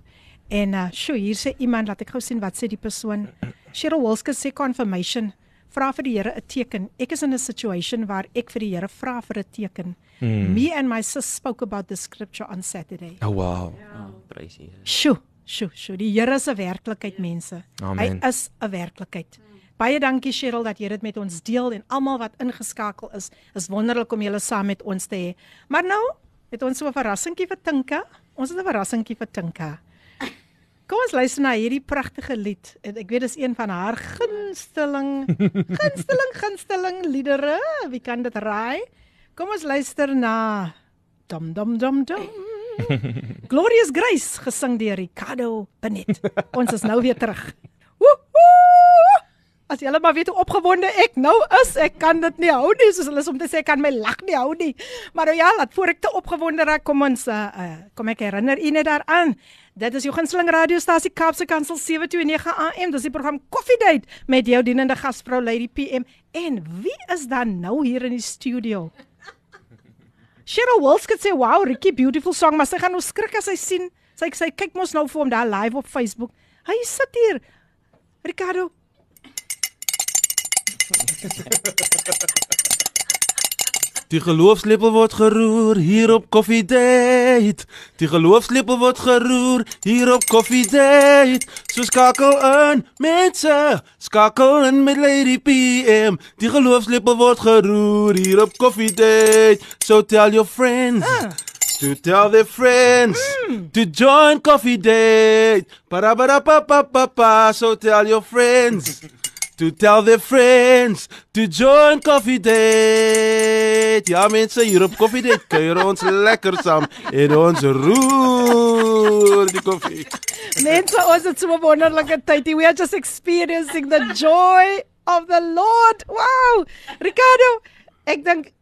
En uh sjoe, hier sê iemand laat ek gou sien wat sê die persoon. Cheryl Wilskes sê confirmation. Vra vir die Here 'n teken. Ek is in 'n situation waar ek vir die Here vra vir 'n teken. Hmm. Me and my sis spoke about the scripture on Saturday. Oh wow. Oh, prys die Here. Sjoe, sjoe, sjoe. Die Here is 'n werklikheid, mense. Amen. Hy is 'n werklikheid. Baie dankie Cheryl dat jy dit met ons deel en almal wat ingeskakel is. Is wonderlik om julle saam met ons te hê. Maar nou het ons so 'n verrassingkie vir Tinka. Ons het 'n verrassingkie vir Tinka. Kom ons luister na hierdie pragtige lied. En Ek weet dis een van haar gunsteling <laughs> gunsteling gunsteling liedere. Wie kan dit raai? Kom ons luister na Dum dum dum dum. <laughs> Glorious Grace gesing deur Ricardo Benet. Ons is nou weer terug. Woehoe! As julle maar weet hoe opgewonde ek nou is, ek kan dit nie hou nie, soos hulle soms sê ek kan my lag nie hou nie. Maar nou ja, laat voor ek te opgewonde raak, kom ons uh, uh, kom ek herinner u net daaraan. Dit is jou gunsteling radiostasie Kaapse Kansel 729 AM. Dis die program Coffee Date met jou dienende gasvrou Lady PM. En wie is dan nou hier in die studio? Cheryl Wilskut sê, "Wow, Ricky, beautiful song." Maar sy gaan nou skrik as sy sien. Sy sê, "Kyk mos nou vir hom daar live op Facebook. Hy sit hier." Ricardo, <laughs> Die geloofslepel word geroer hier op Coffee Date. Die geloofslepel word geroer hier op Coffee Date. So skakel in, mense, skakel in met Lady PM. Die geloofslepel word geroer hier op Coffee Date. So tell your friends. To tell their friends to join Coffee Date. Para para pa pa pa pa. So tell your friends <laughs> to tell their friends to join Coffee Date. Ja mense, hier op Coffee Date kuier ons lekker saam en ons roer die koffie. mense, ons het so 'n wonderlike tyd. We are just experiencing the joy of the Lord. Wow! Ricardo, ek dink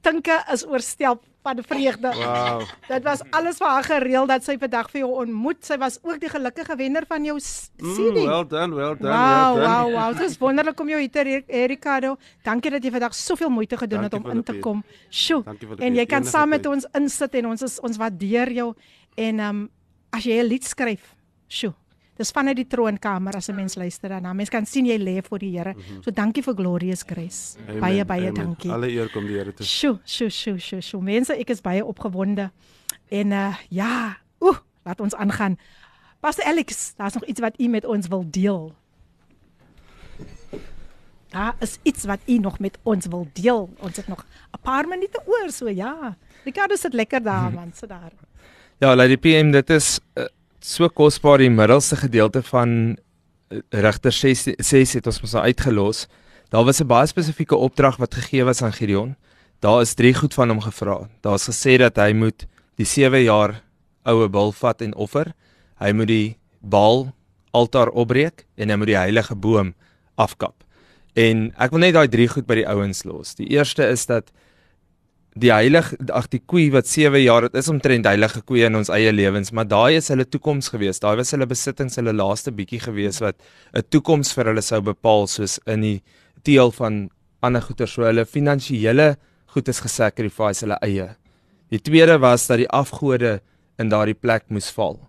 Tinka is oorstelp van vreugde. Wow. <laughs> Dit was alles vir haar gereël dat sy vandag vir jou ontmoet. Sy was ook die gelukkige wenner van jou s- Mm, CD. well done, well done, Wow, well done. wow, wow. Dit is wonderlik om jou hier te hê, hê, Ricardo. Dankie dat jy vandag soveel moeite gedoen het Dankie om vir in te kom. Sjoe. En jy kan saam met ons insit en ons is ons waardeer jou. En ehm um, as jy 'n lied skryf, sjoe. Dis vanuit die troonkamer as 'n mens luister daarna. Mens kan sien jy lê voor die Here. So dankie vir Glorious Grace. Amen, Baie baie amen. dankie. Alle eer kom die Here toe. Sjoe, sjoe, sjoe, sjoe, sjoe. Mense, ek is baie opgewonde. En uh ja, oeh, laat ons aangaan. Pastor Alex, daar's nog iets wat u met ons wil deel. Daar is iets wat u nog met ons wil deel. Ons het nog 'n paar minute oor, so ja. Ricardo sit lekker daar, <laughs> man, sit daar. Ja, Lady PM, dit is uh, so kosbaar die middelste gedeelte van uh, Rigter 6 6 het ons mos nou uitgelos. Daar was 'n baie spesifieke opdrag wat gegee was aan Gideon. Daar is drie goed van hom gevra. Daar's gesê dat hy moet die 7 jaar oue bul vat en offer. Hy moet die Baal altaar opbreek en hy moet die heilige boom afkap. En ek wil net daai drie goed by die ouens los. Die eerste is dat die heilige ag die koei wat 7 jaar dit is omtrent heilige koei in ons eie lewens maar daai is hulle toekoms gewees. Daai was hulle besittings hulle laaste bietjie gewees wat 'n toekoms vir hulle sou bepaal soos in die deel van ander goeder so hulle finansiële goed is gesacrifice hulle eie. Die tweede was dat die afgode in daardie plek moes val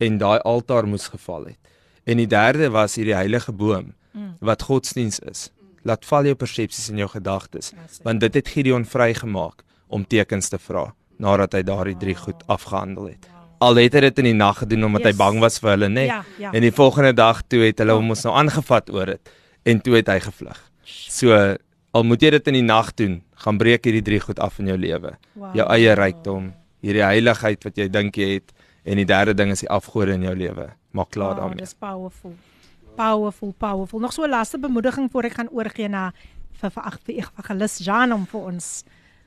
en daai altaar moes geval het. En die derde was hierdie heilige boom mm. wat godsdiens is. Laat val jou persepsies en jou gedagtes want dit het Gideon vrygemaak om tekens te vra nadat hy daardie drie goed afgehandel het. Al het hy dit in die nag gedoen omdat yes. hy bang was vir hulle, nê? Ja, ja. En die volgende dag toe het hulle hom ons nou aangevat oor dit en toe het hy gevlug. So al moet jy dit in die nag doen, gaan breek hierdie drie goed af in jou lewe. Wow. Jou eie rykdom, hierdie heiligheid wat jy dink jy het en die derde ding is die afgode in jou lewe. Maak klaar wow, daarmee. Dis powerful. Powerful, powerful. Nog so 'n laaste bemoediging voor ek gaan oorgie na vir vir evangelis Jan om vir ons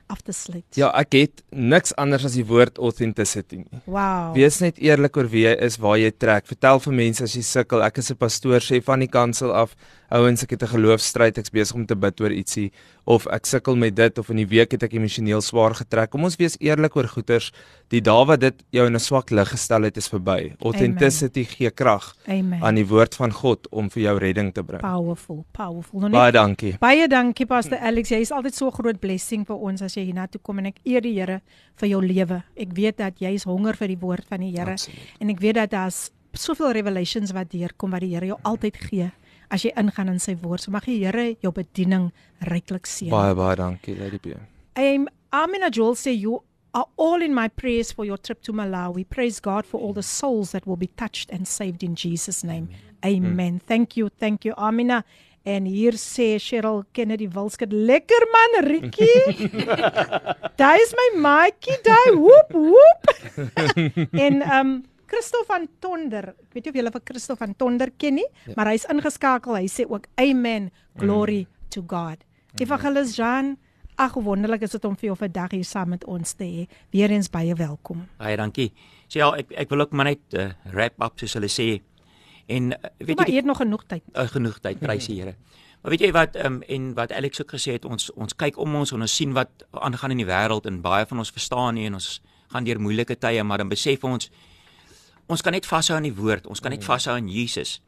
af te sluit. Ja, ek het niks anders as die woord authenticity nie. Wow. Wees net eerlik oor wie jy is, waar jy trek. Vertel vir mense as jy sukkel. Ek is 'n pastoor, sê van die kansel af, ouens, ek het 'n geloofstryd, ek's besig om te bid oor ietsie of ek sukkel met dit of in die week het ek emosioneel swaar getrek. Kom ons wees eerlik oor goeters. Die dae wat dit jou in 'n swak lig gestel het, is verby. Authenticity gee krag aan die woord van God om vir jou redding te bring. Powerful, powerful. Nou baie dankie. Baie dankie Pastor Alex. Jy is altyd so groot blessing vir ons as jy hiernatoe kom en ek eer die Here vir jou lewe. Ek weet dat jy is honger vir die woord van die Here en ek weet dat daar's soveel revelations wat deurkom wat die Here jou altyd gee as jy ingaan in sy woord. So mag die Here jou bediening ryklik seën. Baie baie dankie, Lady P. I'm Amina Joel say you are all in my prayers for your trip to Malawi. Praise God for all the souls that will be touched and saved in Jesus name. Amen. Amen. Mm. Thank you. Thank you Amina. En hier sê Cheryl Kennedy Wilskut, lekker man Rikkie. <laughs> daai is my maatjie, daai woep woep. <laughs> en um Christo van Tonder. Ek weet nie of julle vir Christo van Tonder ken nie, ja. maar hy's ingeskakel. Hy sê ook amen, glory mm. to God. Evangelis Jean, ag wonderlik is dit om vir jou vir dag hier saam met ons te hê. Weereens baie welkom. Baie dankie. So ja, ek ek wil ook maar net uh, wrap up soos hulle sê. En uh, weet maar jy, maar jy het nog genoeg tyd. Uh, genoeg tyd, prys die Here. Maar weet jy wat um, en wat Alex ook gesê het, ons ons kyk om ons en ons sien wat aangaan in die wêreld en baie van ons verstaan nie en ons gaan deur moeilike tye, maar dan besef ons ons kan net vashou aan die woord, ons kan net mm. vashou aan Jesus.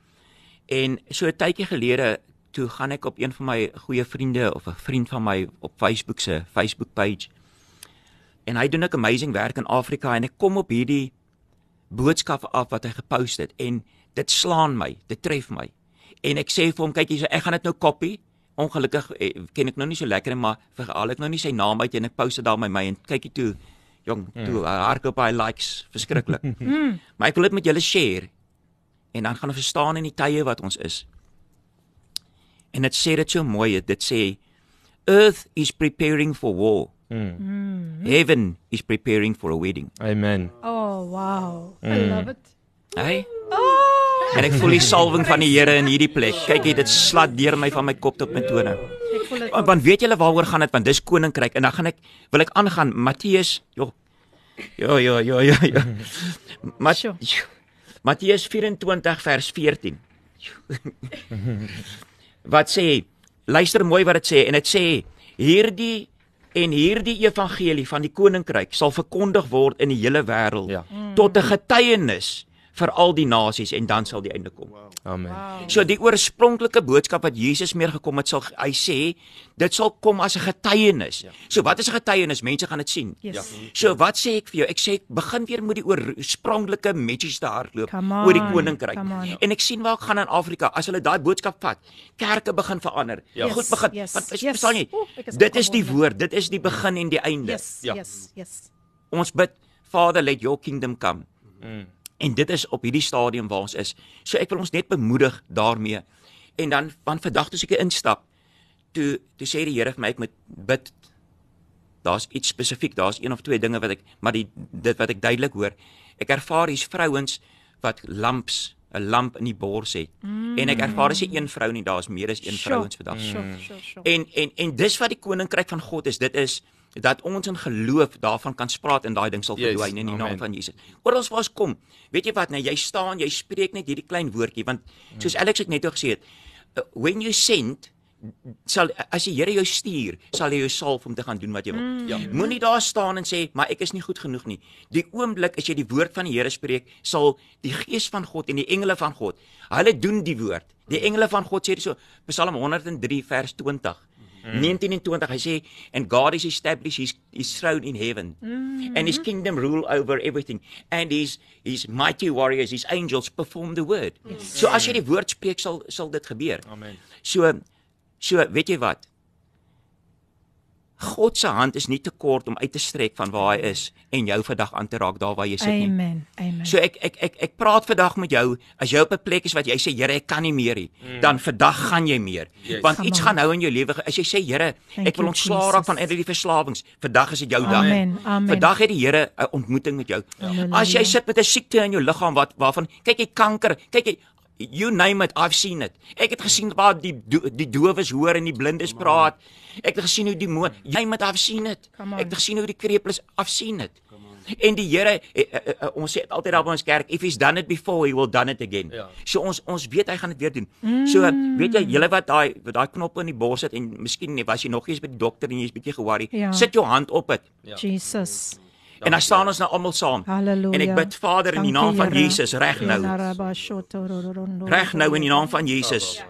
En so 'n tydjie gelede toe gaan ek op een van my goeie vriende of 'n vriend van my op Facebook se Facebook page. En hy doen 'n amazing werk in Afrika en ek kom op hierdie boodskap af wat hy gepost het en dit slaan my, dit tref my. En ek sê vir hom, kyk hierso, ek gaan dit nou copy. Ongelukkig eh, ken ek nou nie so lekker nie, maar vir al ek nou nie sy naam uit en ek post dit daar by my en kykie toe jong mm. toe uh, hardloop hy likes verskriklik. <laughs> mm. Maar ek wil dit met julle share en dan gaan ons verstaan in die tye wat ons is. En dit sê dit so mooi, dit sê earth is preparing for war. Mm. Heaven is preparing for a wedding. Amen. Oh wow. Mm. I love it. Hey. Oh. En ek voel die salwing van die Here in hierdie plek. Kyk jy, dit slat deur my van my kop tot my tone. Want, want weet julle waaroor gaan dit? Want dis koninkryk en dan gaan ek wil ek aangaan Matteus, joh. <laughs> Ja ja ja ja ja. <laughs> Mat <laughs> Matteus 24 vers 14. wat sê? Luister mooi wat dit sê en dit sê hierdie en hierdie evangelie van die koninkryk sal verkondig word in die hele wêreld ja. tot 'n getuienis vir al die nasies en dan sal die einde kom. Amen. Wow. So die oorspronklike boodskap wat Jesus meer gekom het, sal hy sê, dit sal kom as 'n getuienis. Ja. So wat is 'n getuienis? Mense gaan dit sien. Yes. Ja. So wat sê ek vir jou? Ek sê begin weer met die oorspronklike message te hardloop oor die koninkryk. En ek sien waar ek gaan in Afrika as hulle daai boodskap vat, kerke begin verander. Ja. Goed begin. Yes. Want is, yes. verstaan jy? Oeh, dit is die woord, dit is die begin en die einde. Yes. Ja. Yes. Yes. Ons bid, Father, let your kingdom come. Mm. En dit is op hierdie stadium waar ons is. So ek wil ons net bemoedig daarmee. En dan van vandag toe seker instap. Toe toe sê die Here vir my ek moet bid. Daar's iets spesifiek, daar's een of twee dinge wat ek maar die dit wat ek duidelik hoor. Ek ervaar hier's vrouens wat lamps 'n lamp in die bors het. Mm. En ek ervaar dis nie een vrou nie, daar's meer as een sure. vrouens vandag. Sure, sure, sure. En en en dis wat die koninkryk van God is. Dit is dat ons in geloof daarvan kan spraak en daai ding sal verdwyn yes, in die naam van Jesus. Oral waar ons kom, weet jy wat, nou jy staan, jy spreek net hierdie klein woordjie want soos Alex het net ook gesê het, uh, when you send sal as die Here jou stuur, sal hy jou salf om te gaan doen wat jy wil. Mm. Ja. Moenie daar staan en sê, maar ek is nie goed genoeg nie. Die oomblik as jy die woord van die Here spreek, sal die gees van God en die engele van God, hulle doen die woord. Die engele van God sê dit so, Psalm 103 vers 20. Mm. 19 en 20 hy sê and God is established his his throne in heaven mm. and his kingdom rule over everything and his his mighty warriors his angels perform the word. Yes. So as jy die woord spreek sal sal dit gebeur. Amen. So so weet jy wat? God se hand is nie te kort om uit te strek van waar hy is en jou vandag aan te raak daar waar jy sit nie. Amen. Amen. So ek ek ek ek praat vandag met jou as jy op 'n plek is wat jy sê Here ek kan nie meer nie, mm. dan vandag gaan jy meer. Yes. Want Come iets on. gaan nou in jou lewe as jy sê Here ek wil ontslaa raak van al die verslawings. Vandag is dit jou dag. Amen. Amen. Vandag het die Here 'n ontmoeting met jou. Ja. As jy sit met 'n siekte in jou liggaam wat waarvan kyk jy kanker, kyk jy you name it I've seen it. Ek het gesien waar die die dowes hoor en die blindes praat. Ek het gesien hoe die moon jy moet I've seen it. Ek het gesien hoe die krepeles I've seen it. En die Here eh, eh, eh, ons sê altyd daar by ons kerk if he's done it before he will done it again. Ja. So ons ons weet hy gaan dit weer doen. Mm. So weet jy julle wat daai wat daai knop in die bors het en miskien was jy nog eens by die dokter en jy's bietjie ge-worry. Ja. Sit jou hand op dit. Ja. Jesus. En dan staan ons nou almal saam. Halleluja. En ek bid Vader in die naam van Jesus reg nou. Reg nou in die naam van Jesus.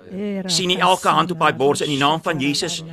Sien nie elke hand op daai bors in die naam van Jesus.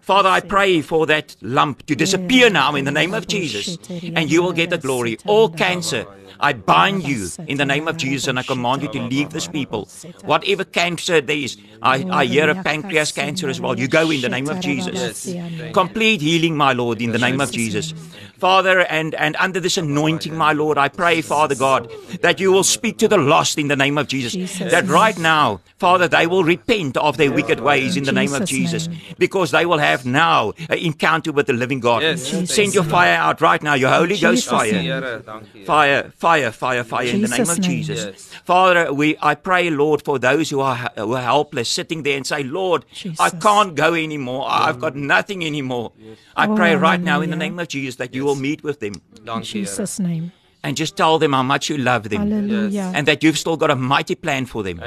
Father, I pray for that lump to disappear now in the name of Jesus and you will get the glory. All cancer I bind you in the name of Jesus and I command you to leave this people. Whatever cancer there is, I, I hear a pancreas cancer as well. You go in the name of Jesus. Complete healing, my Lord, in the name of Jesus. Father, and, and under this anointing, my Lord, I pray, Father God, that you will speak to the lost in the name of Jesus. Jesus. That right now, Father, they will repent of their wicked ways in the name of Jesus, because they will have now an encounter with the living God. Yes. Send your fire out right now, your Holy Ghost fire. Fire, fire, fire, fire in the name of Jesus. Yes. Father, we I pray, Lord, for those who are who are helpless, sitting there and say, Lord, Jesus. I can't go anymore. I've got nothing anymore. I oh, pray oh, right now in the name of Jesus that you will meet with them. In uh, Jesus' name and just tell them how much you love them Hallelujah. and that you've still got a mighty plan for them.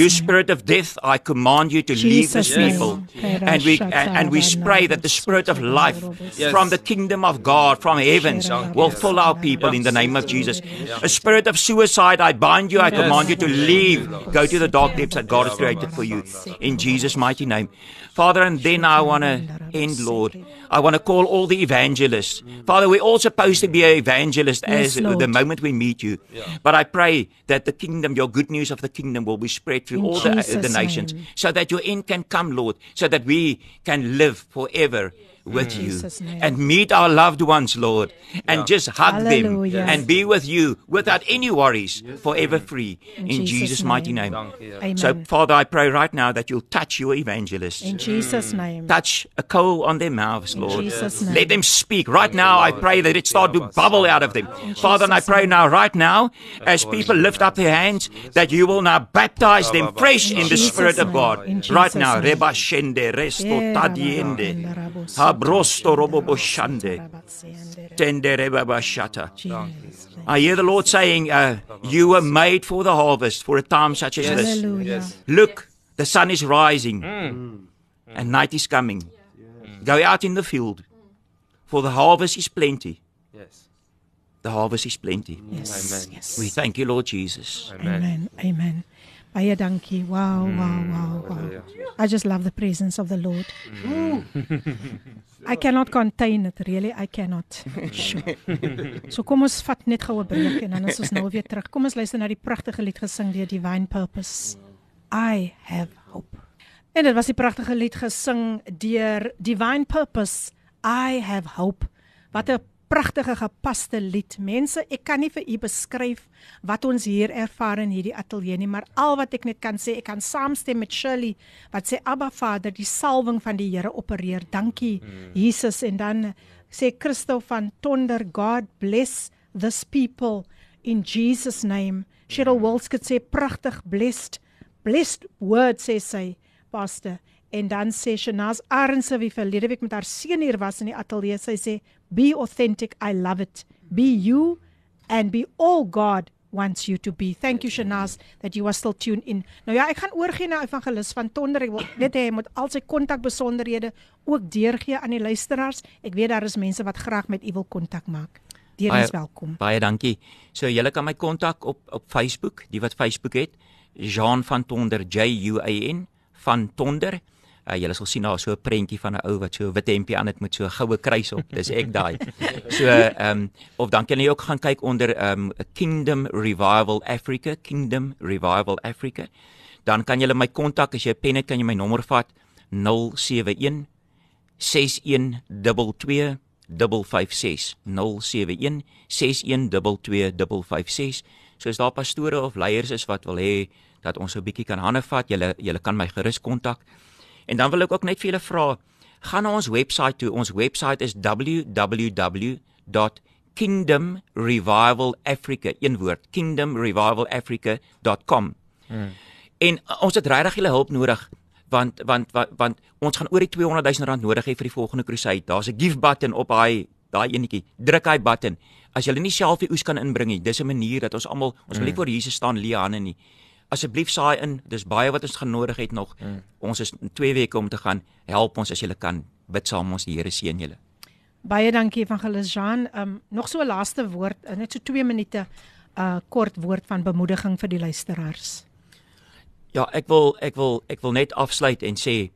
You spirit of death, I command you to Jesus leave this people. And we and, and we pray that the spirit of life yes. from the kingdom of God from heavens will fill our people in the name of Jesus. A spirit of suicide, I bind you, I command you to leave. Go to the dark depths that God has created for you in Jesus mighty name. Father, and then I want to end, Lord. I want to call all the evangelists. Father, we're all supposed to be evangelists evangelist yes, as Lord. the moment we meet you. Yeah. But I pray that the kingdom, your good news of the kingdom will be spread through In all the, uh, the nations name. so that your end can come, Lord, so that we can live forever with mm. you and meet our loved ones, Lord, and yeah. just hug Hallelujah. them and be with you without any worries, forever free. In, in Jesus', Jesus mighty name. name. So, Father, I pray right now that you'll touch your evangelists. In Jesus' mm. name. Touch a coal on their mouths, Lord. Let them speak. Right now, I pray that it start to bubble out of them. Father, and I pray now, right now, as people lift up their hands, that you will now baptize them fresh in the Spirit of God. Right now. Reba shende resto tadiende brosto robo boshande. Tendere babashata. I hear the Lord saying, uh, You were made for the harvest for a time such as yes. this. Yes. Look, the sun is rising mm. and night is coming. Mm. Go out in the field, for the harvest is plenty. Yes. The harvest is plenty. Yes. Amen. Yes. We thank you, Lord Jesus. Amen. Amen. Amen. Baie dankie. Wow, wow, wow, wow. I just love the presence of the Lord. Mm. <laughs> I cannot contain it, really. I cannot. Sure. So kom ons vat net gou 'n breek en dan is ons nou weer terug. Kom ons luister na die pragtige lied gesing deur Divine Purpose. I have hope. En dit was die pragtige lied gesing deur Divine Purpose. I have hope. Wat 'n pragtige gepaste lied. Mense, ek kan nie vir u beskryf wat ons hier ervaar in hierdie ateljee nie, maar al wat ek net kan sê, ek kan saamstem met Shirley wat sê Abba Vader, die salwing van die Here opereer. Dankie hmm. Jesus en dan sê Christo van Tonder, God bless this people in Jesus name. Cheryl hmm. Walskut sê pragtig blessed. Blessed word sê sy, pastor. En dan sê Shanaz Arnse wie verlede week met haar seun hier was in die ateljee, sy sê be authentic, I love it. Be you and be all God wants you to be. Thank you Shanaz that you are still tuned in. Nou ja, ek gaan oorgie na evangelis van Tonder. Ek wil net hê hy moet al sy kontak besonderhede ook deurgee aan die luisteraars. Ek weet daar is mense wat graag met u wil kontak maak. Deur is welkom. Baie dankie. So julle kan my kontak op op Facebook, die wat Facebook het, Jean van Tonder J U A N van Tonder. Uh, julle sal sien daar so 'n prentjie van 'n ou wat so 'n wit hempie aan het met so 'n goue kruis op. Dis ek daai. So ehm um, of dan kan jy ook gaan kyk onder ehm um, Kingdom Revival Africa, Kingdom Revival Africa. Dan kan jy my kontak as jy 'n pen het, kan jy my nommer vat 071 6122 556 071 6122 556 So as daar pastore of leiers is wat wil hê dat ons 'n bietjie kan hande vat, julle julle kan my gerus kontak. En dan wil ek ook net vir julle vra, gaan na ons webwerf toe. Ons webwerf is www.kingdomrevivalafrica, een woord, kingdomrevivalafrica.com. Hmm. En uh, ons het regtig julle hulp nodig want want want, want ons gaan oor die 200 000 rand nodig hê vir die volgende crusade. Daar's 'n give button op daai daai enetjie. Druk hy button. As jy nie self die oes kan inbring nie, dis 'n manier dat ons almal ons wil nie mm. voor Jesus staan Liane nie. Asseblief saai in. Dis baie wat ons gaan nodig het nog. Mm. Ons is in 2 weke om te gaan. Help ons as jy kan. Bid saam ons die Here seën julle. Baie dankie Evangelis Jean. Um nog so 'n laaste woord, uh, net so 2 minute uh kort woord van bemoediging vir die luisteraars. Ja, ek wil ek wil ek wil net afsluit en sê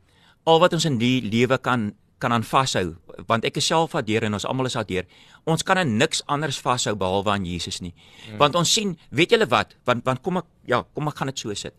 al wat ons in die lewe kan kan aan vashou want ek is self adeur en ons almal is adeur. Ons kan aan niks anders vashou behalwe aan Jesus nie. Hmm. Want ons sien, weet julle wat? Want want kom ek ja, kom ek gaan dit so sit.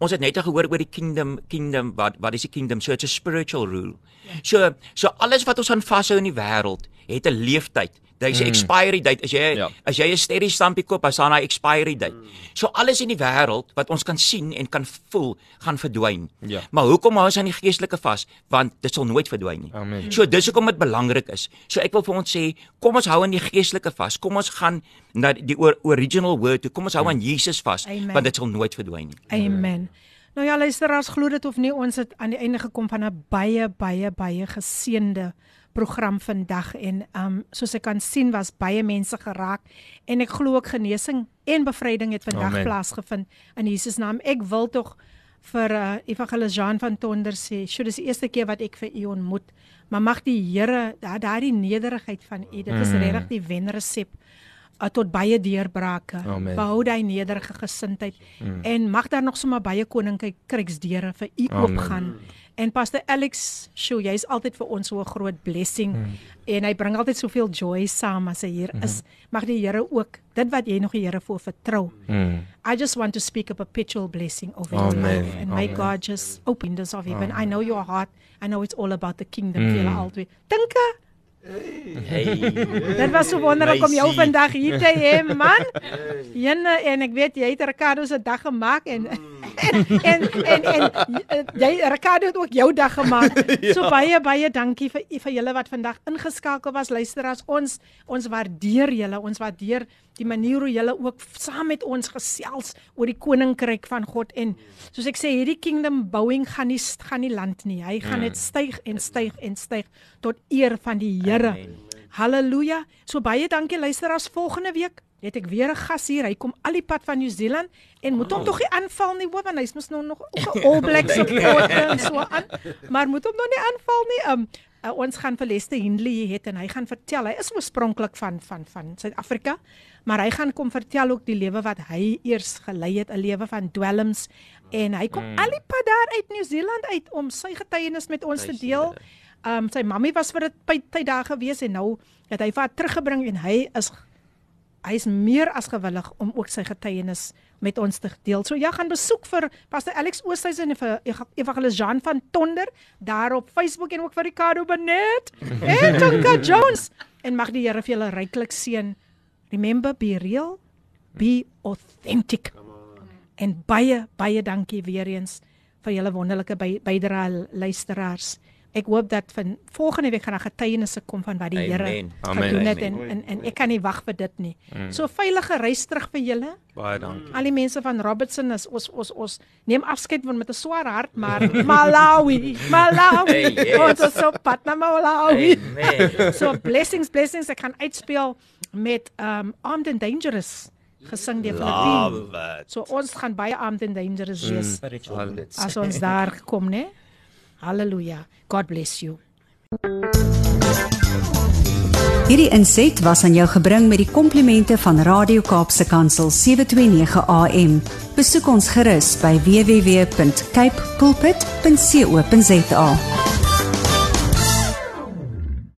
Ons het net gehoor oor die kingdom kingdom wat wat is die kingdom? So it's a spiritual rule. Ja. So so alles wat ons aan vashou in die wêreld het 'n leeftyd. Daar's 'n mm. expiry date. As jy ja. as jy 'n sterrie stampie koop, as daar 'n expiry date. Mm. So alles in die wêreld wat ons kan sien en kan voel, gaan verdwyn. Ja. Maar hoekom hou ons aan die geestelike vas? Want dit sal nooit verdwyn nie. Amen. So dis hoekom dit belangrik is. So ek wil vir ons sê, kom ons hou aan die geestelike vas. Kom ons gaan na die original word toe. Kom ons hou aan Jesus vas, want dit sal nooit verdwyn nie. Amen. Nou ja, luisteraars, glo dit of nie, ons het aan die einde gekom van 'n baie baie baie geseënde program vandag en um soos ek kan sien was baie mense geraak en ek glo ook genesing en bevryding het vandag plaasgevind in Jesus naam. Ek wil tog vir uh, Evangelis Jean van Tonder sê, "Sjoe, dis die eerste keer wat ek vir u ontmoet, maar mag die Here daardie nederigheid van u, dit is mm. regtig die wenresep uh, tot baie deurbrake. Behou daai nederige gesindheid mm. en mag daar nog sommer baie koninkryk kriksdeure vir u oopgaan." En Pastor Alex, sjoe, jy's altyd vir ons so 'n groot blessing mm. en hy bring altyd soveel joy saam as hy hier mm. is. Mag die Here ook dit wat jy nog die Here voor vertrou. Mm. I just want to speak a perpetual blessing over your life and may God just open doors of heaven. I know your heart. I know it's all about the kingdom. Mm. Jy altyd. Dinke Hey. Dit was so wonderlik om jou vandag hier te hê, man. Jenne en ek weet jy het Ricardo se dag gemaak en en en en, en jy Ricardo het ook jou dag gemaak. <laughs> So baie baie dankie vir vir julle wat vandag ingeskakel was luisteraars. Ons ons waardeer julle. Ons waardeer die manier hoe julle ook saam met ons gesels oor die koninkryk van God en soos ek sê hierdie kingdom bouing gaan nie gaan nie land nie. Hy gaan net styg en styg en styg tot eer van die Here. Halleluja. So baie dankie luisteraars. Volgende week het ek weer 'n gas hier. Hy kom al die pad van New Zealand en moet hom oh. tog nie aanval nie, hoor, want hy's mos nou nog ook <laughs> 'n All Blacks supporter en so aan. Maar moet hom nog nie aanval nie. Um uh, ons gaan vir Lester Hindley hê en hy gaan vertel. Hy is oorspronklik van van van Suid-Afrika, maar hy gaan kom vertel ook die lewe wat hy eers gelei het, 'n lewe van dwelms en hy kom mm. al die pad daar uit New Zealand uit om sy getuienis met ons te deel. Um, sy mammie was vir 'n tyd daar gewees en nou het hy vir haar teruggebring en hy is hy is meer as gewillig om ook sy getuienis met ons te deel. So ja, gaan besoek vir Pastor Alex Oosthuizen en vir Evangelis Jean van Tonder daar op Facebook en ook vir Ricardo Benet en <laughs> Tonka Jones en mag die Here vir julle ryklik seën. Remember be real, be authentic. En baie baie dankie weer eens vir julle wonderlike bydrae luisteraars. ek hoop dat van volgende week gaan daar getuienisse kom van wat die Here gedoen het en, en en ek kan nie wag vir dit nie. Mm. So veilige reis terug vir julle. Baie dankie. Al die mense van Robertson is ons ons ons neem afskeid van met 'n swaar hart, maar <laughs> Malawi, Malawi. Hey, yes. Ons is so pad na Malawi. Amen. <laughs> so blessings, blessings ek kan uitspeel met um Armed and Dangerous gesing deur Filippine. So ons gaan baie Armed and Dangerous wees. Mm. As ons <laughs> daar kom, né? Halleluja. God bless you. Hierdie inset was aan jou gebring met die komplimente van Radio Kaapse Kansel 729 AM. Besoek ons gerus by www.cape pulpit.co.za.